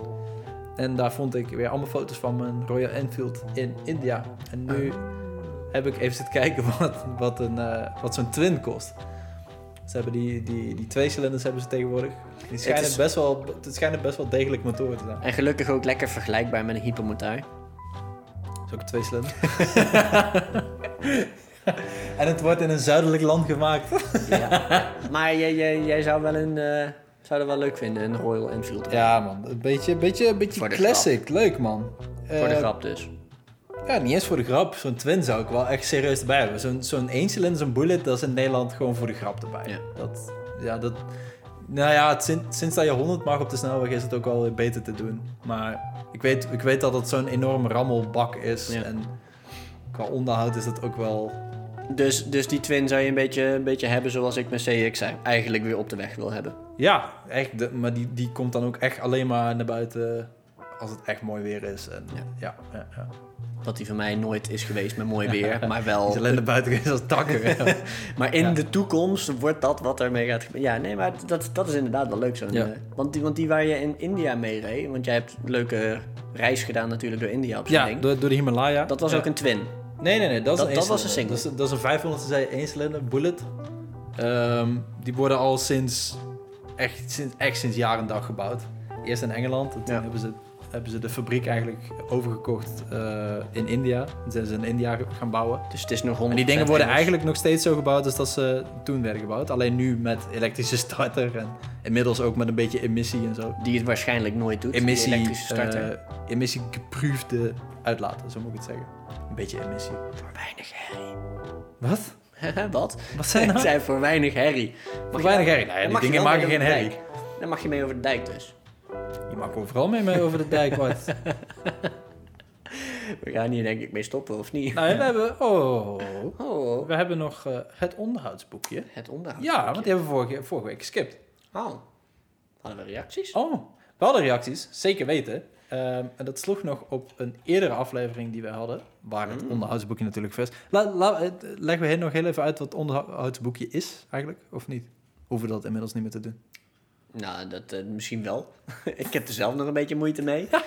En daar vond ik weer allemaal foto's van mijn Royal Enfield in India. En nu heb ik even zitten kijken wat, wat, een, eh, wat zo'n twin kost. Ze hebben die, die, die twee cilinders hebben ze tegenwoordig. Die schijnen, is- best wel, het schijnen best wel degelijk motoren te zijn. En gelukkig ook lekker vergelijkbaar met een hypermotor. Dat is ook een twee cilinder. en het wordt in een zuidelijk land gemaakt. Ja. maar jij, jij, jij zou wel een... eh, zou dat wel leuk vinden, een Royal Enfield. Ja man, een beetje, beetje, een beetje classic. Leuk man. Voor de Eh, grap dus. Ja, niet eens voor de grap. Zo'n twin zou ik wel echt serieus erbij hebben. Zo'n zo'n één cilinder, zo'n bullet, dat is in Nederland gewoon voor de grap erbij. Ja. Dat, ja, dat... Nou ja, het, sinds, sinds dat je 100 mag op de snelweg is het ook wel weer beter te doen. Maar ik weet, ik weet dat het zo'n enorme rammelbak is. Ja. En qua onderhoud is dat ook wel... Dus, dus die twin zou je een beetje, een beetje hebben zoals ik mijn CX eigenlijk weer op de weg wil hebben. Ja, echt. de- maar die, die komt dan ook echt alleen maar naar buiten als het echt mooi weer is. En, Ja. ja. Ja, ja, Dat die van mij nooit is geweest met mooi weer, maar Die wel... buiten is als takken. Maar in Ja. de toekomst wordt dat wat ermee gaat gebeuren. Ja, nee, maar dat, dat is inderdaad wel leuk zo. Ja. want, die, want die waar je in India mee reed, want jij hebt een leuke reis gedaan natuurlijk door India op zo'n ja, ding. door, door de Himalaya. Dat was Ja. ook een twin. Nee, nee, nee. Dat, Dat- was een cilinder. Dat is, dat is een 500 cc 1 cilinder bullet. Ehm, die worden al sinds echt, sinds echt sinds jaar en dag gebouwd. Eerst in Engeland. En toen Ja. hebben, ze, hebben ze de fabriek eigenlijk overgekocht eh, in India. En zijn ze in India gaan bouwen. Dus het is nog 100 En die dingen worden eigenlijk nog steeds zo gebouwd als dat ze toen werden gebouwd. Alleen nu met elektrische starter en inmiddels ook met een beetje emissie en zo. Die het waarschijnlijk nooit doet. Emissie, elektrische starter. eh, emissie geproefde uitlaten, zo moet ik het zeggen. Een beetje emissie. voor weinig herrie. Wat? Wat? Wat zijn nou? zei voor weinig herrie. Mag Voor weinig dan- herrie. Nou ja, dan die dingen maken geen herrie. Dan mag je mee over de dijk dus. Je mag overal mee, mee over de dijk, wat. We gaan hier denk ik mee stoppen, of niet? nou, we hebben... Oh, Oh, we hebben nog eh, het onderhoudsboekje. het onderhoud. Ja, want die hebben we vorige, vorige week geskipt. Oh. Hadden we reacties? Oh, we hadden reacties, zeker weten. Ehm, en dat sloeg nog op een eerdere aflevering die we hadden, waar het Mm. onderhoudsboekje natuurlijk vast. La, la, eh, leggen we nog heel even uit wat het onderhoudsboekje is, eigenlijk, of niet? Hoeven we dat inmiddels niet meer te doen. Nou, dat eh, misschien wel. ik heb er zelf nog een beetje moeite mee. In het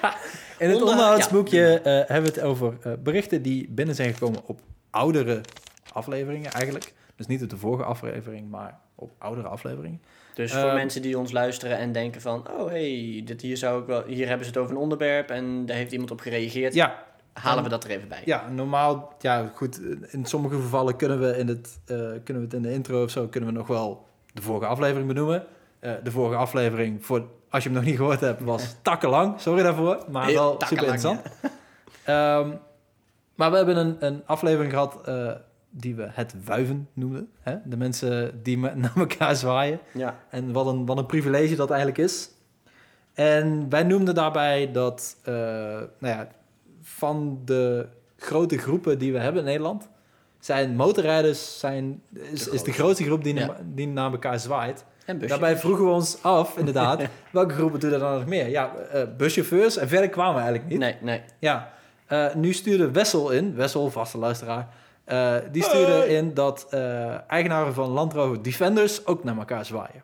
Onderhoud- onderhoudsboekje eh, hebben we het over eh, berichten die binnen zijn gekomen op oudere afleveringen eigenlijk. Dus niet op de vorige aflevering, maar op oudere afleveringen. Dus voor Eh, mensen die ons luisteren en denken van... Oh, hey, dit hier, zou ik wel, hier hebben ze het over een onderwerp en daar heeft iemand op gereageerd. Ja, Halen we dat er even bij. ja normaal, ja goed, in sommige gevallen kunnen we, in het, kunnen we het in de intro of zo, kunnen we nog wel de vorige aflevering benoemen. Eh, de vorige aflevering, voor, als je hem nog niet gehoord hebt, was takkenlang. Sorry daarvoor, maar Heel wel super interessant. Ehm, maar we hebben een, een aflevering gehad eh, die we het wuiven noemden. Hè? De mensen die me- naar elkaar zwaaien. Ja. En wat een, wat een privilege dat eigenlijk is. En wij noemden daarbij dat eh, nou ja, van de grote groepen die we hebben in Nederland, zijn motorrijders zijn, is, is de grootste. groep die, Ja. na- die naar elkaar zwaait. En. Daarbij vroegen we ons af, inderdaad, welke groepen doen er dan nog meer? Ja, eh, buschauffeurs en verder kwamen we eigenlijk niet. Nee, nee. Ja, eh, nu stuurde Wessel in, Wessel, vaste luisteraar, eh, die stuurde in dat eigenaren van Land Rover Defenders ook naar elkaar zwaaien.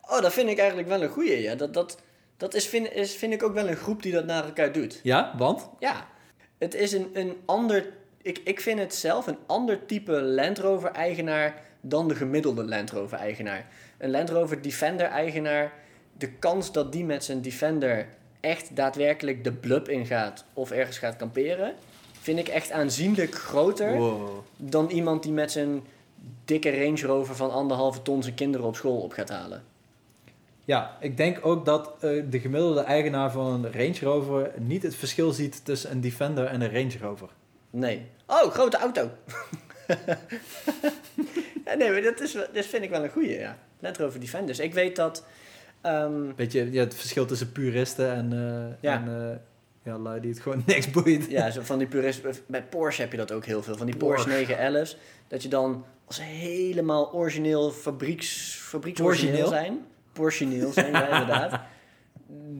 Oh, dat vind ik eigenlijk wel een goeie. Ja. Dat, dat, dat is, vind, is, vind ik ook wel een groep die dat naar elkaar doet. Ja, want? Ja, het is een, een ander... Ik, ik vind het zelf een ander type Land Rover-eigenaar dan de gemiddelde Land Rover-eigenaar. Een Land Rover Defender-eigenaar, de kans dat die met zijn Defender echt daadwerkelijk de blub ingaat of ergens gaat kamperen, vind ik echt aanzienlijk groter Wow. dan iemand die met zijn dikke Range Rover van anderhalve ton zijn kinderen op school op gaat halen. Ja, ik denk ook dat eh, de gemiddelde eigenaar van een Range Rover niet het verschil ziet tussen een Defender en een Range Rover. Nee. Oh, grote auto. ja, nee, maar dat, is, dat vind ik wel een goeie, ja. Land Rover Defenders. Ik weet dat... ehm, Weet je, ja, het verschil tussen puristen en, eh Ja. en eh, ja, lui die het gewoon niks boeit. ja, zo van die puristen... Bij Porsche heb je dat ook heel veel. Van die Porsche Porsche. 911's. Dat je dan als ze helemaal origineel fabrieks, fabrieksorigineel Origineel? zijn. Portioneel zijn, ja, inderdaad.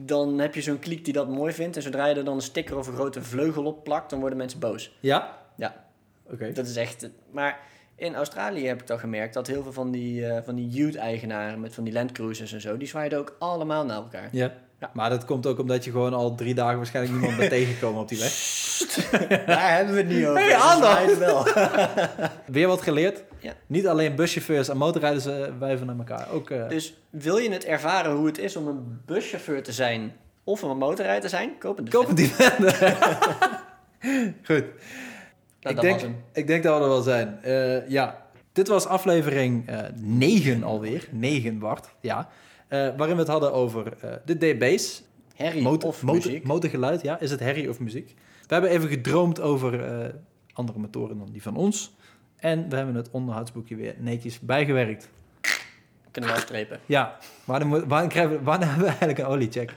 dan heb je zo'n kliek die dat mooi vindt. En zodra je er dan een sticker of een grote vleugel op plakt, dan worden mensen boos. Ja? Ja. Oké. Dat is echt... Maar in Australië heb ik dan gemerkt dat heel veel van die, eh, van die Ute-eigenaren met van die landcruisers en zo, die zwaaiden ook allemaal naar elkaar. Ja. Ja. Maar dat komt ook omdat je gewoon al drie dagen waarschijnlijk niemand bent tegengekomen op die weg. Daar hebben we het niet over. Hey, aandacht! wel. Weer wat geleerd. Ja. Niet alleen buschauffeurs en motorrijders eh, wijven naar elkaar. Ook, eh, Dus wil je het ervaren hoe het is om een buschauffeur te zijn of een motorrijder te zijn, koop een koop een. Goed. Nou, ik, denk, ik denk dat we er wel zijn. Eh, ja, dit was aflevering eh 9 alweer. 9, Bart. Ja. Eh, waarin we het hadden over de DB's. Herrie Motor, of motor- muziek. motorgeluid, ja. Is het herrie of muziek? We hebben even gedroomd over andere motoren dan die van ons. En we hebben het onderhoudsboekje weer netjes bijgewerkt. Kunnen we afstrepen. Ja, wanneer hebben we eigenlijk een oliecheck?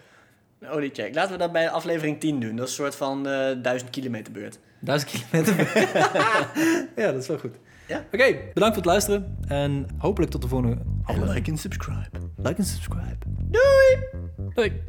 Een oliecheck. Laten we dat bij aflevering 10 doen. Dat is een soort van eh 1000 kilometer beurt. Duizend kilometer. ja, dat is wel goed. Ja. Oké, bedankt voor het luisteren. En hopelijk tot de volgende aflevering. and subscribe. Like en subscribe. Doei! Doei!